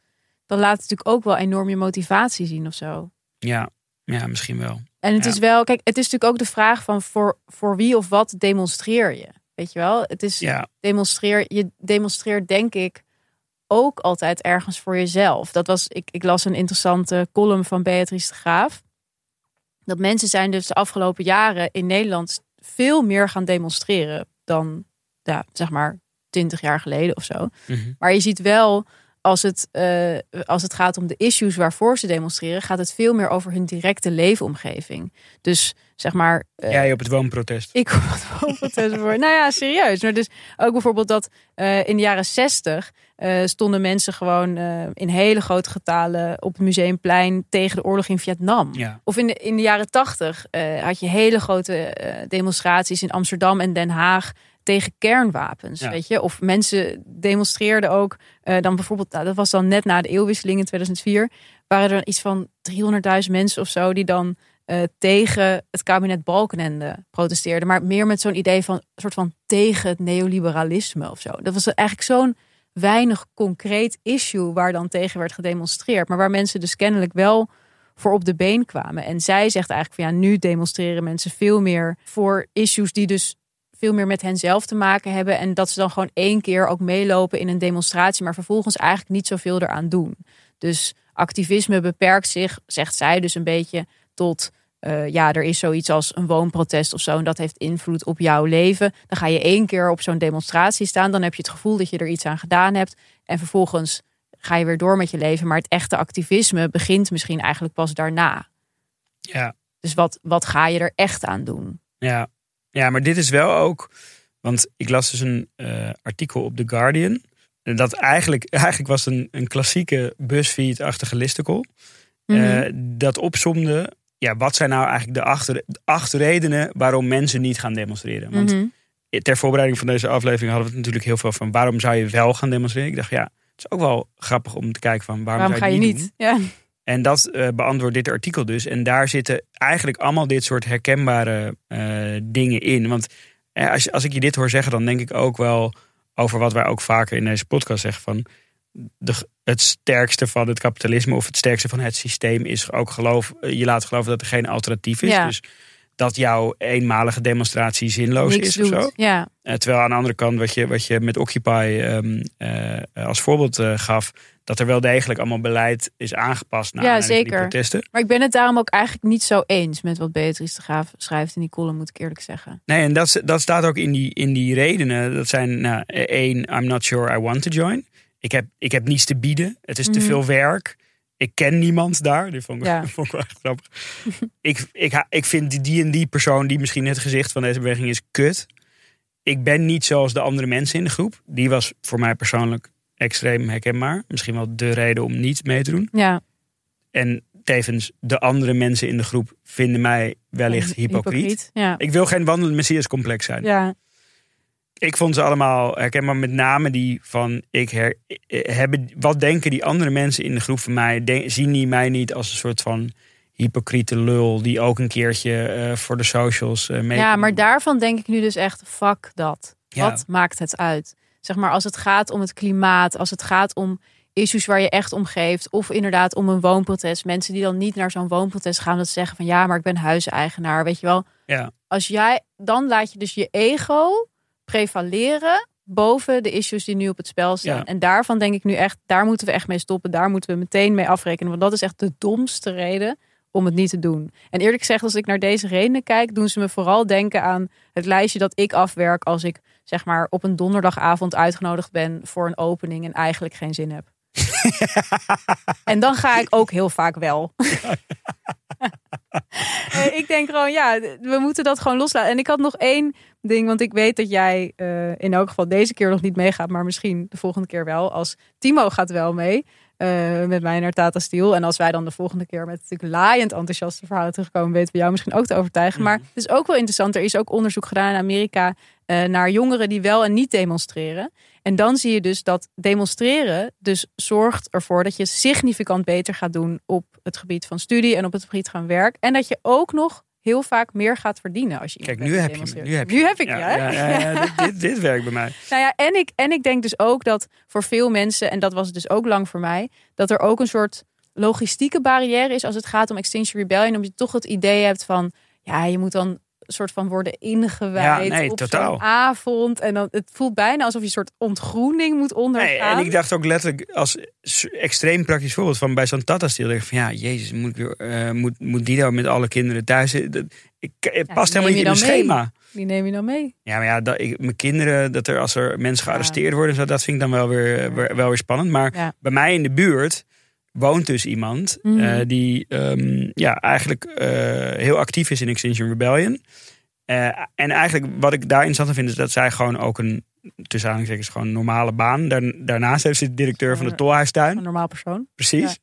dan laat het natuurlijk ook wel enorm je motivatie zien of zo. Ja, ja misschien wel. En het Ja. is wel, kijk, het is natuurlijk ook de vraag van voor, voor wie of wat demonstreer je? Weet je wel? Het is Ja, demonstreer, je demonstreert denk ik ook altijd ergens voor jezelf. Dat was, ik, ik las een interessante column van Beatrice de Graaf. Dat mensen zijn dus de afgelopen jaren in Nederland veel meer gaan demonstreren dan, ja, zeg maar, twintig jaar geleden of zo. mhm. Maar je ziet wel, als het, eh, als het gaat om de issues waarvoor ze demonstreren, gaat het veel meer over hun directe leefomgeving. Dus zeg maar. eh, jij op het woonprotest. ik kom wat woonprotest voor. Nou ja, serieus. Maar dus ook bijvoorbeeld dat eh, in de jaren zestig stonden mensen gewoon in hele grote getalen op het museumplein tegen de oorlog in Vietnam. Ja, Of in de, in de jaren tachtig had je hele grote demonstraties in Amsterdam en Den Haag tegen kernwapens. Ja. Weet je? Of mensen demonstreerden ook eh, dan bijvoorbeeld, nou, dat was dan net na de eeuwwisseling in 2004, waren er iets van 300.000 mensen of zo die dan eh, tegen het kabinet Balkenende protesteerden. Maar meer met zo'n idee van soort van tegen het neoliberalisme of zo. Dat was eigenlijk zo'n weinig concreet issue waar dan tegen werd gedemonstreerd. Maar waar mensen dus kennelijk wel voor op de been kwamen. En zij zegt eigenlijk van ja, nu demonstreren mensen veel meer voor issues die dus veel meer met hen zelf te maken hebben. En dat ze dan gewoon één keer ook meelopen in een demonstratie, maar vervolgens eigenlijk niet zoveel eraan doen. Dus activisme beperkt zich, zegt zij dus een beetje, tot eh, ja, er is zoiets als een woonprotest of zo. En dat heeft invloed op jouw leven. Dan ga je één keer op zo'n demonstratie staan. Dan heb je het gevoel dat je er iets aan gedaan hebt. En vervolgens ga je weer door met je leven. Maar het echte activisme begint misschien eigenlijk pas daarna. ja, Dus wat, wat ga je er echt aan doen? ja. Ja, maar dit is wel ook... Want ik las dus een eh, artikel op The Guardian. En Dat eigenlijk, eigenlijk was een, een klassieke BuzzFeed-achtige listicle. Mhm. eh, dat opzomde... Ja, wat zijn nou eigenlijk de acht, de acht redenen waarom mensen niet gaan demonstreren? Want Mhm. ter voorbereiding van deze aflevering hadden we het natuurlijk heel veel van waarom zou je wel gaan demonstreren? Ik dacht, ja, het is ook wel grappig om te kijken van waarom, Waarom ga zou je het niet? doen? Ja. En dat eh, beantwoordt dit artikel dus. En daar zitten eigenlijk allemaal dit soort herkenbare eh, dingen in. Want eh, als, je- als ik je dit hoor zeggen, dan denk ik ook wel over wat wij ook vaker in deze podcast zeggen van de, het sterkste van het kapitalisme of het sterkste van het systeem is ook geloof, je laat geloven dat er geen alternatief is. Ja. Dus dat jouw eenmalige demonstratie zinloos Niks is doet. of zo. Ja. Eh, terwijl aan de andere kant, wat je, wat je met Occupy ehm, eh, als voorbeeld eh, gaf, dat er wel degelijk allemaal beleid is aangepast naar Ja, van die zeker. protesten. Maar ik ben het daarom ook eigenlijk niet zo eens met wat Beatrice de Graaf schrijft in die column, moet ik eerlijk zeggen. Nee, en dat, dat staat ook in die, in die redenen. Dat zijn, nou, één, I'm not sure I want to join. Ik heb, ik heb niets te bieden. Het is te Mhm. veel werk. Ik ken niemand daar. Dit vond ik, Ja. vond ik wel echt grappig. ik, ik, ik vind die- die en die persoon, die misschien het gezicht van deze beweging is, kut. Ik ben niet zoals de andere mensen in de groep. Die was voor mij persoonlijk extreem herkenbaar. Misschien wel de reden om niet mee te doen. Ja, En tevens, de andere mensen in de groep vinden mij wellicht hypocriet. Ja. Ik wil geen wandelend messias complex zijn. ja. Ik vond ze allemaal herkenbaar, met name die van ik her, eh, hebben, wat denken die andere mensen in de groep van mij? Zien die mij niet als een soort van hypocriete lul die ook een keertje eh, voor de socials eh mee. ja, maar daarvan denk ik nu dus echt, fuck dat. Ja. Wat maakt het uit? Zeg maar, als het gaat om het klimaat, als het gaat om issues waar je echt om geeft, of inderdaad om een woonprotest. Mensen die dan niet naar zo'n woonprotest gaan, dat ze zeggen van ja, maar ik ben huiseigenaar, weet je wel. Ja. Als jij, dan laat je dus je ego prevaleren boven de issues die nu op het spel staan. Ja. En daarvan denk ik nu echt, daar moeten we echt mee stoppen. Daar moeten we meteen mee afrekenen. Want dat is echt de domste reden om het niet te doen. En eerlijk gezegd, als ik naar deze redenen kijk, doen ze me vooral denken aan het lijstje dat ik afwerk als ik zeg maar op een donderdagavond uitgenodigd ben voor een opening en eigenlijk geen zin heb. en dan ga ik ook heel vaak wel. Eh, ik denk gewoon, ja, we moeten dat gewoon loslaten. En ik had nog één ding, want ik weet dat jij eh, in elk geval deze keer nog niet meegaat, maar misschien de volgende keer wel. Als Timo gaat wel mee eh, met mij naar Tata Steel. En als wij dan de volgende keer met natuurlijk laaiend enthousiaste verhalen terugkomen, weten we jou misschien ook te overtuigen. Maar het is ook wel interessant. Er is ook onderzoek gedaan in Amerika eh, naar jongeren die wel en niet demonstreren. En dan zie je dus dat demonstreren dus zorgt ervoor dat je significant beter gaat doen op het gebied van studie en op het gebied van werk. En dat je ook nog heel vaak meer gaat verdienen als je Kijk, nu heb je me. Nu heb je nu heb ik ja, ja, ja, ja, dit, dit, werkt bij mij. Nou ja, en ik, en ik denk dus ook dat voor veel mensen, en dat was het dus ook lang voor mij, dat er ook een soort logistieke barrière is als het gaat om Extinction Rebellion. Omdat je toch het idee hebt van, ja, je moet dan soort van worden ingewijd Ja, nee, op totaal. zo'n avond. En dan, het voelt bijna alsof je een soort ontgroening moet Nee, ondergaan. en ik dacht ook letterlijk als extreem praktisch voorbeeld van bij zo'n Tata ik van ja, jezus, moet, ik eh, moet, moet die nou met alle kinderen thuis? eh, Dat, ik, het Ja, past helemaal niet in mijn dan schema. Die neem je dan mee. Ja, maar ja, dat, ik, mijn kinderen, dat er als er mensen gearresteerd worden, zo, dat vind ik dan wel weer, weer- wel weer spannend. Maar bij mij in de buurt woont dus iemand Mhm. eh, die ehm, ja, eigenlijk eh, heel actief is in Extinction Rebellion. Eh, en eigenlijk wat ik daar interessant vind, is dat zij gewoon ook een, tussen aanhalingstekens, gewoon een normale baan. Daar, daarnaast heeft ze de directeur van de Tolhuistuin. Een normaal persoon. Precies.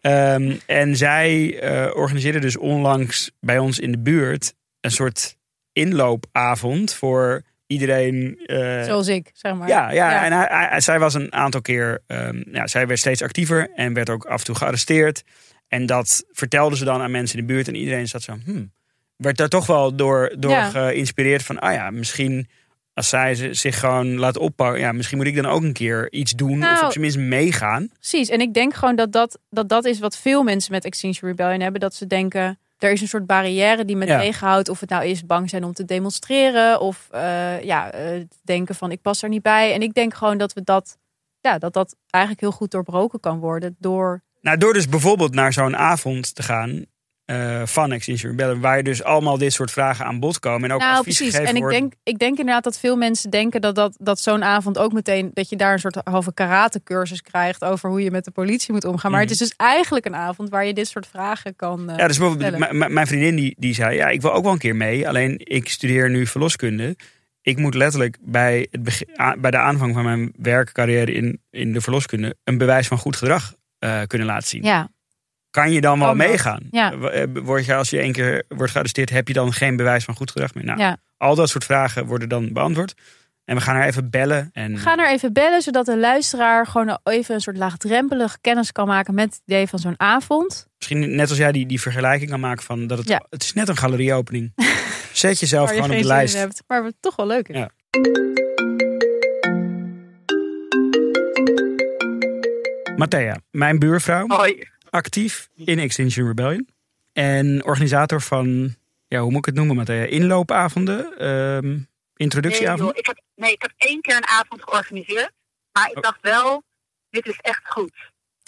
Ehm, en zij organiseerde dus onlangs bij ons in de buurt een soort inloopavond voor iedereen. eh, Zoals ik, zeg maar. ja, ja, Ja. en hij, hij- zij was een aantal keer, ehm, ja, zij werd steeds actiever en werd ook af en toe gearresteerd. En dat vertelde ze dan aan mensen in de buurt en iedereen zat zo, hmm, werd daar toch wel door, door Ja. geïnspireerd van, ah ja, misschien als zij zich gewoon laat oppakken, ja, misschien moet ik dan ook een keer iets doen of Nou, op zijn minst meegaan. Precies. En ik denk gewoon dat dat, dat dat is wat veel mensen met Extinction Rebellion hebben. Dat ze denken, er is een soort barrière die me Ja. tegenhoudt. Of het nou is bang zijn om te demonstreren. Of eh, ja, eh, denken van ik pas er niet bij. En ik denk gewoon dat we dat, ja, dat dat eigenlijk heel goed doorbroken kan worden. Door, Nou, door dus bijvoorbeeld naar zo'n avond te gaan eh, van Extinction Rebellion, waar je dus allemaal dit soort vragen aan bod komen en ook nou advies precies. En ik denk, ik denk inderdaad dat veel mensen denken dat, dat, dat zo'n avond ook meteen, dat je daar een soort halve karate cursus krijgt over hoe je met de politie moet omgaan. Maar Mhm. het is dus eigenlijk een avond waar je dit soort vragen kan eh, Ja, dus bijvoorbeeld, mijn vriendin die, die zei, ja, ik wil ook wel een keer mee. Alleen ik studeer nu verloskunde. Ik moet letterlijk bij, het begin, bij de aanvang van mijn werkcarrière in, in de verloskunde een bewijs van goed gedrag eh, kunnen laten zien. Ja, Kan je dan wel meegaan? Ja. Eh, Word je, als je één keer wordt gearresteerd, heb je dan geen bewijs van goed gedrag meer? Nou, ja. al dat soort vragen worden dan beantwoord. En we gaan haar even bellen. En, We gaan er even bellen, zodat de luisteraar gewoon even een soort laagdrempelig kennis kan maken met het idee van zo'n avond. Misschien net als jij die, die vergelijking kan maken van dat het, Ja. het is net een galerieopening. Zet jezelf je gewoon op de lijst. hebt, maar wat toch wel leuk is. Ja. Matthea, mijn buurvrouw, Hoi. Actief in Extinction Rebellion. En organisator van, ja, hoe moet ik het noemen, Matthea? Inloopavonden, ehm, Nee, introductieavonden. joh, ik, heb, nee, ik heb één keer een avond georganiseerd. Maar ik Oh. dacht wel, dit is echt goed.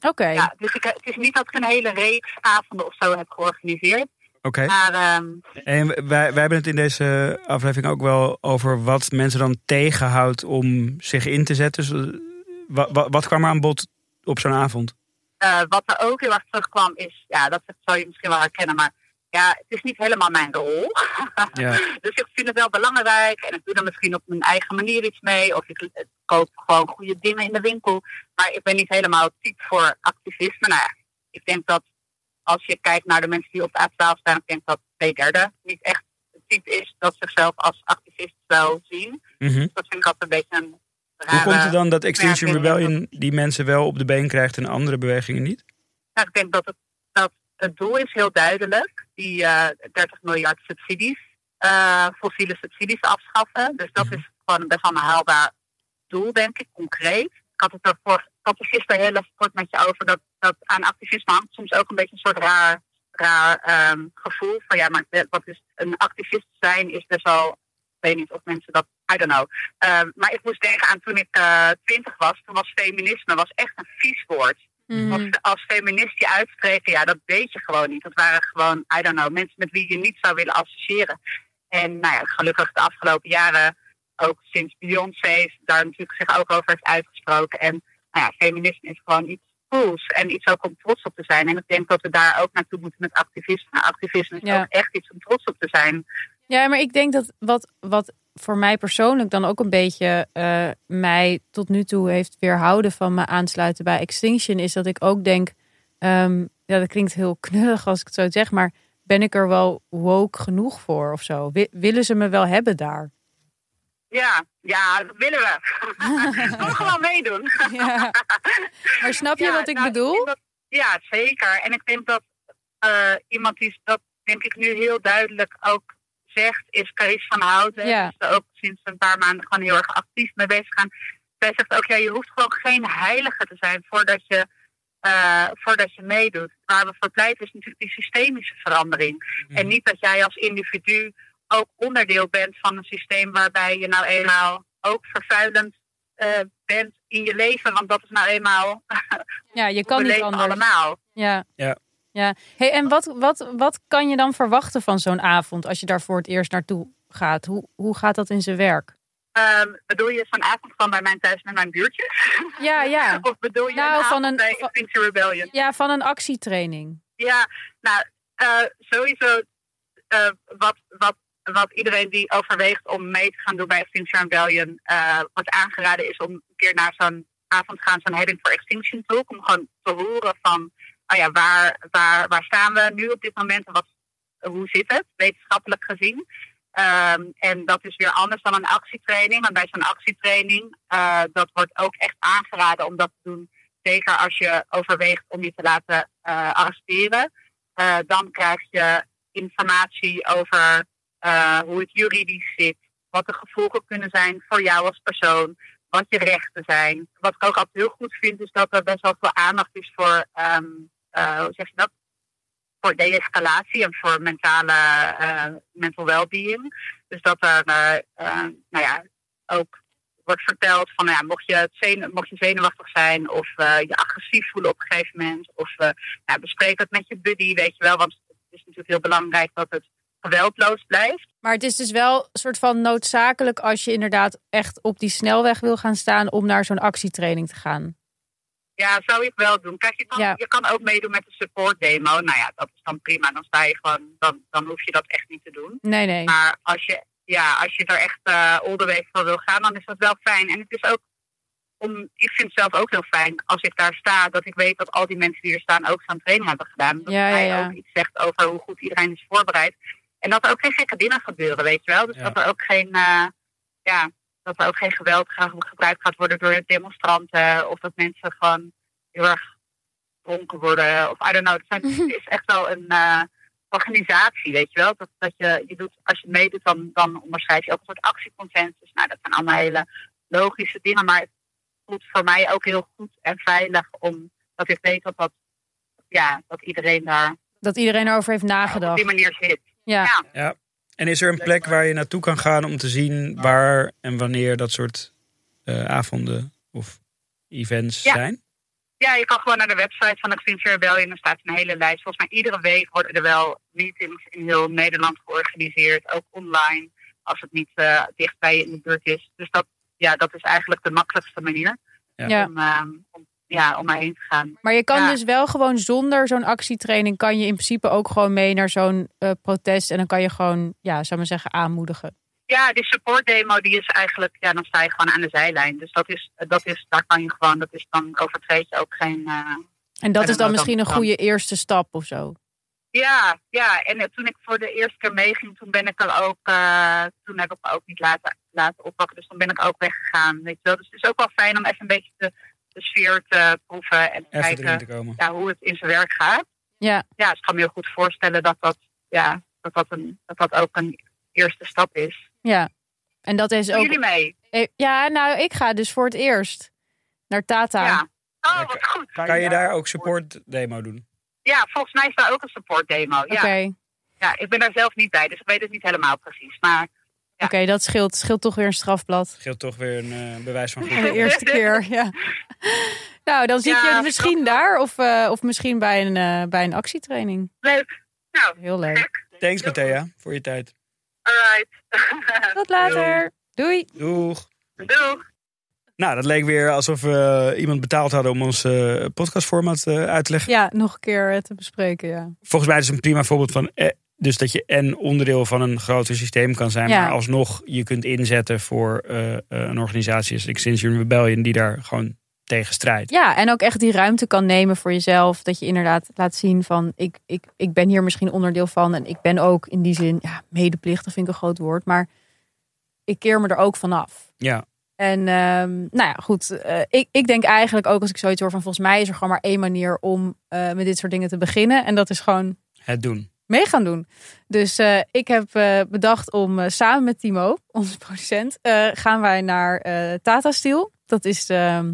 Oké, Ja, dus ik, het is niet dat ik een hele reeks avonden of zo heb georganiseerd. Oké. Maar ehm, En wij, wij hebben het in deze aflevering ook wel over wat mensen dan tegenhoudt om zich in te zetten. Dus, eh, wat, wat, wat kwam er aan bod op zo'n avond? Eh, wat er ook heel erg terugkwam is, ja, dat zou je misschien wel herkennen, maar ja, het is niet helemaal mijn rol. Ja. Dus ik vind het wel belangrijk en ik doe er misschien op mijn eigen manier iets mee. Of ik koop gewoon goede dingen in de winkel. Maar ik ben niet helemaal type voor activisme. Nou ja, ik denk dat als je kijkt naar de mensen die op de A12 staan, ik denk dat twee derde niet echt het type is dat zichzelf als activist zou zien. Mhm. Dat vind ik altijd een beetje een Hoe komt het dan dat Extinction. Rebellion die mensen wel op de been krijgt en andere bewegingen niet? Nou, ik denk dat het, dat het doel is heel duidelijk. Die eh 30 miljard subsidies, eh, fossiele subsidies afschaffen. Dus dat Mhm. is gewoon best wel een haalbaar doel, denk ik, concreet. Ik had het er voor, ik had het gisteren heel even kort met je over dat, dat aan activisme hangt soms ook een beetje een soort raar, raar ehm, gevoel van ja, maar wat is een activist zijn is best wel, weet niet of mensen dat, I don't know. Ehm, maar ik moest denken aan toen ik eh, twintig was, toen was feminisme was echt een vies woord. Mhm. Als, als feminist je uitspreken, ja, dat weet je gewoon niet. Dat waren gewoon, I don't know, mensen met wie je niet zou willen associëren. En nou ja, gelukkig de afgelopen jaren, ook sinds Beyoncé daar natuurlijk zich ook over heeft uitgesproken. En nou ja, feminisme is gewoon iets cools en iets ook om trots op te zijn. En ik denk dat we daar ook naartoe moeten met activisme. Activisme is Ja. ook echt iets om trots op te zijn. Ja, maar ik denk dat wat, wat voor mij persoonlijk dan ook een beetje eh, mij tot nu toe heeft weerhouden van me aansluiten bij Extinction, is dat ik ook denk, ehm, ja, dat klinkt heel knullig als ik het zo zeg, maar ben ik er wel woke genoeg voor of zo? Wi- willen ze me wel hebben daar? Ja, ja, dat willen we. Kom gewoon meedoen. Ja. Maar snap je Ja, wat ik nou, bedoel? dat- ja, zeker. En ik denk dat eh, iemand die dat denk ik nu heel duidelijk ook zegt, is Carice van Houten. Ja. Dus er ook sinds een paar maanden gewoon heel erg actief mee bezig gaan. Zij zegt ook, ja, je hoeft gewoon geen heilige te zijn voordat je, eh, voordat je meedoet. Waar we voor pleiten is natuurlijk die systemische verandering. En niet dat jij als individu ook onderdeel bent van een systeem waarbij je nou eenmaal ook vervuilend eh, bent in je leven. Want dat is nou eenmaal Ja, je kan we niet leven anders. allemaal. Ja. Ja. Ja. Hey, en wat, wat, wat kan je dan verwachten van zo'n avond als je daar voor het eerst naartoe gaat? Hoe, hoe gaat dat in zijn werk? Ehm, bedoel je vanavond gewoon bij mijn thuis met mijn buurtjes? Ja, ja. Of bedoel je Nou, een van een- bij van- Extinction Rebellion? Ja, van een actietraining. Ja, nou, eh, sowieso eh, wat, wat, wat iedereen die overweegt om mee te gaan doen bij Extinction Rebellion eh, wordt aangeraden is om een keer naar zo'n avond te gaan, zo'n Heading for Extinction Talk, om gewoon te horen van, oh ja, waar, waar, waar staan we nu op dit moment en wat, hoe zit het, wetenschappelijk gezien. Ehm, en dat is weer anders dan een actietraining. Want bij zo'n actietraining, eh, dat wordt ook echt aangeraden om dat te doen. Zeker als je overweegt om je te laten eh, arresteren. Eh, dan krijg je informatie over hoe het juridisch zit. Wat de gevolgen kunnen zijn voor jou als persoon. Wat je rechten zijn. Wat ik ook altijd heel goed vind, is dat er best wel veel aandacht is voor, ehm, eh, hoe zeg je dat? Voor de-escalatie en voor mentale eh mental well-being. Dus dat er, eh, nou ja, ook wordt verteld van, nou ja, mocht je, zenuwachtig zijn of je agressief voelen op een gegeven moment. Of ja, bespreek het met je buddy, weet je wel. Want het is natuurlijk heel belangrijk dat het geweldloos blijft. Maar het is dus wel een soort van noodzakelijk als je inderdaad echt op die snelweg wil gaan staan om naar zo'n actietraining te gaan. Ja, zou ik wel doen. Kijk, je kan, Ja. je kan ook meedoen met de support demo. Nou ja, dat is dan prima. Dan sta je gewoon, dan, dan hoef je dat echt niet te doen. Nee, nee. Maar als je, ja, als je er echt eh all the way voor wil gaan, dan is dat wel fijn. En het is ook, om, ik vind het zelf ook heel fijn als ik daar sta, dat ik weet dat al die mensen die er staan ook zo'n training hebben gedaan. Dat Ja, ja, ook iets zegt over hoe goed iedereen is voorbereid. En dat er ook geen gekke dingen gebeuren, weet je wel. Dus Ja. dat er ook geen, eh, ja, dat er ook geen geweld gebruikt gaat worden door demonstranten. Of dat mensen gewoon heel erg dronken worden. Of I don't know. Het, zijn, het is echt wel een eh, organisatie, weet je wel. Dat, dat je, je doet, als je meedoet, dan, dan onderschrijf je ook een soort actieconsensus. Nou, dat zijn allemaal hele logische dingen. Maar het voelt voor mij ook heel goed en veilig. Omdat ik weet dat, dat, ja, dat iedereen daar Dat iedereen erover heeft op nagedacht. die manier zit. Ja. Ja. En is er een plek waar je naartoe kan gaan om te zien waar en wanneer dat soort eh, avonden of events Ja. zijn? Ja, je kan gewoon naar de website van Extinction Rebellion. Er staat een hele lijst. Volgens mij iedere week worden er wel meetings in heel Nederland georganiseerd. Ook online, als het niet eh, dicht bij je in de buurt is. Dus dat, ja, dat is eigenlijk de makkelijkste manier Ja. Om, ehm, om, ja, om erheen te gaan. Maar je kan Ja. dus wel gewoon zonder zo'n actietraining kan je in principe ook gewoon mee naar zo'n eh, protest en dan kan je gewoon, ja, zou ik maar zeggen, aanmoedigen. Ja, die support demo die is eigenlijk, ja, dan sta je gewoon aan de zijlijn. Dus dat is, dat is daar kan je gewoon, dat is dan overtreed je ook geen... eh, En dat is dan dan- misschien een dan- goede eerste stap of zo. Ja, ja. En eh, toen ik voor de eerste keer meeging, toen ben ik er ook, toen heb ik me ook niet laten, laten oppakken. Dus toen ben ik ook weggegaan. Weet je wel. Dus het is ook wel fijn om even een beetje de, de sfeer te proeven en te Even erin kijken te komen. ja, hoe het in zijn werk gaat. Ja, Ja, dus ik kan me heel goed voorstellen dat dat, ja, dat, dat, een, dat, dat ook een eerste stap is. ja. En dat is Doen ook. jullie mee? Eh, Ja, nou, ik ga dus voor het eerst naar Tata. Ja. Oh, wat goed. Kan je daar ook support demo doen? Ja, volgens mij is daar ook een support demo. Ja. Oké, ja, ik ben daar zelf niet bij, dus ik weet het niet helemaal precies. Maar Ja. oké, dat scheelt, scheelt toch weer een strafblad. Geldt toch weer een eh, bewijs van Voor de goed. eerste keer, ja. Nou, dan zie ik Ja, je misschien daar of, eh, of misschien bij een, eh, bij een actietraining. leuk. Nou, Heel leuk. gek. Thanks Matthea voor je tijd. Alright. Tot later. Doei. Doeg. Doeg. Nou, dat leek weer alsof we iemand betaald hadden om ons eh, podcastformat eh, uit te leggen. Ja, nog een keer te bespreken, ja. Volgens mij is het een prima voorbeeld van. Dus dat je en onderdeel van een groter systeem kan zijn, Ja. maar alsnog je kunt inzetten voor eh, eh, een organisatie als Extinction Rebellion die daar gewoon tegen strijdt. Ja, en ook echt die ruimte kan nemen voor jezelf. Dat je inderdaad laat zien van, ik, ik, ik ben hier misschien onderdeel van. En ik ben ook in die zin, ja, medeplichtig vind ik een groot woord. Maar ik keer me er ook vanaf. Ja, En ehm, nou ja, goed. eh, ik, ik denk eigenlijk ook als ik zoiets hoor van, volgens mij is er gewoon maar één manier om met dit soort dingen te beginnen. En dat is gewoon het doen. Mee gaan doen. Dus eh, ik heb eh, bedacht om eh, samen met Timo, onze producent, gaan wij naar Tata Steel. Dat is ehm,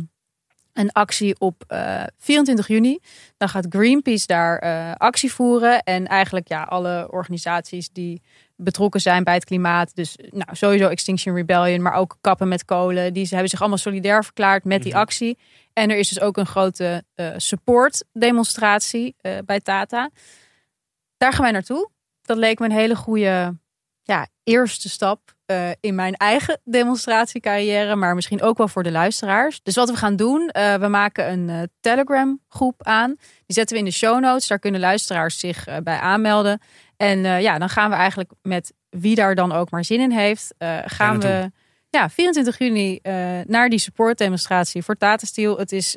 een actie op eh, 24 juni. Dan gaat Greenpeace daar actie voeren. En eigenlijk ja, alle organisaties die betrokken zijn bij het klimaat. Dus nou, sowieso Extinction Rebellion, maar ook kappen met kolen. Die hebben zich allemaal solidair verklaard met die actie. En er is dus ook een grote support demonstratie bij Tata. Daar gaan wij naartoe. Dat leek me een hele goede ja, eerste stap eh, in mijn eigen demonstratiecarrière, maar misschien ook wel voor de luisteraars. Dus wat we gaan doen, eh, we maken een eh, Telegram groep aan. Die zetten we in de show notes. Daar kunnen luisteraars zich bij aanmelden. En ja, dan gaan we eigenlijk met wie daar dan ook maar zin in heeft, gaan we ja, 24 juni naar die supportdemonstratie voor Tata Steel. Het is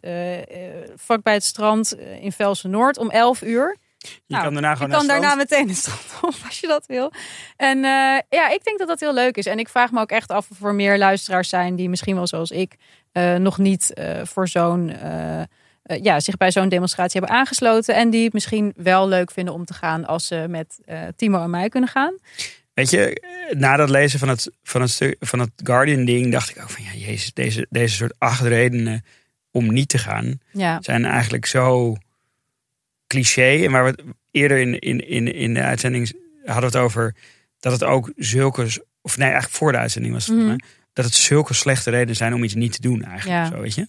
vlakbij het strand in Velsen Noord om 11 uur. Je Nou, kan daarna gewoon je kan daarna meteen de strand op als je dat wil. En eh, ja, ik denk dat dat heel leuk is. En ik vraag me ook echt af of er meer luisteraars zijn die misschien wel zoals ik eh, nog niet eh, voor zo'n ja, zich bij zo'n demonstratie hebben aangesloten. En die het misschien wel leuk vinden om te gaan als ze met Timo en mij kunnen gaan. Weet je, na dat lezen van het, van het, stuk, van het Guardian-ding dacht ik ook van ja, jezus, deze, deze soort acht redenen om niet te gaan Ja, zijn eigenlijk zo cliché. En waar we eerder in, in, in, in de uitzending hadden we het over dat het ook zulke, of nee, eigenlijk voor de uitzending was het, volgens mij, dat het zulke slechte redenen zijn om iets niet te doen eigenlijk. Ja. Zo, weet je?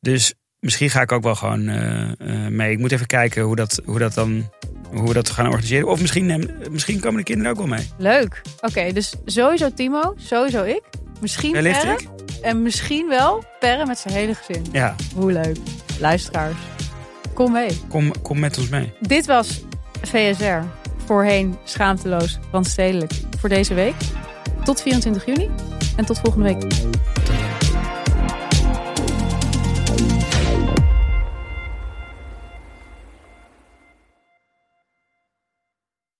Dus misschien ga ik ook wel gewoon eh, eh, mee. Ik moet even kijken hoe dat, hoe dat dan, hoe we dat gaan organiseren. Of misschien, misschien komen de kinderen ook wel mee. leuk. Oké, dus sowieso Timo, sowieso ik. Misschien Wellicht Perre. ik. En misschien wel Perre met zijn hele gezin. Ja, Hoe leuk. Luisteraars, kom mee. kom, kom met ons mee. Dit was VSR. Voorheen schaamteloos, randstedelijk. Voor deze week. Tot 24 juni. En tot volgende week.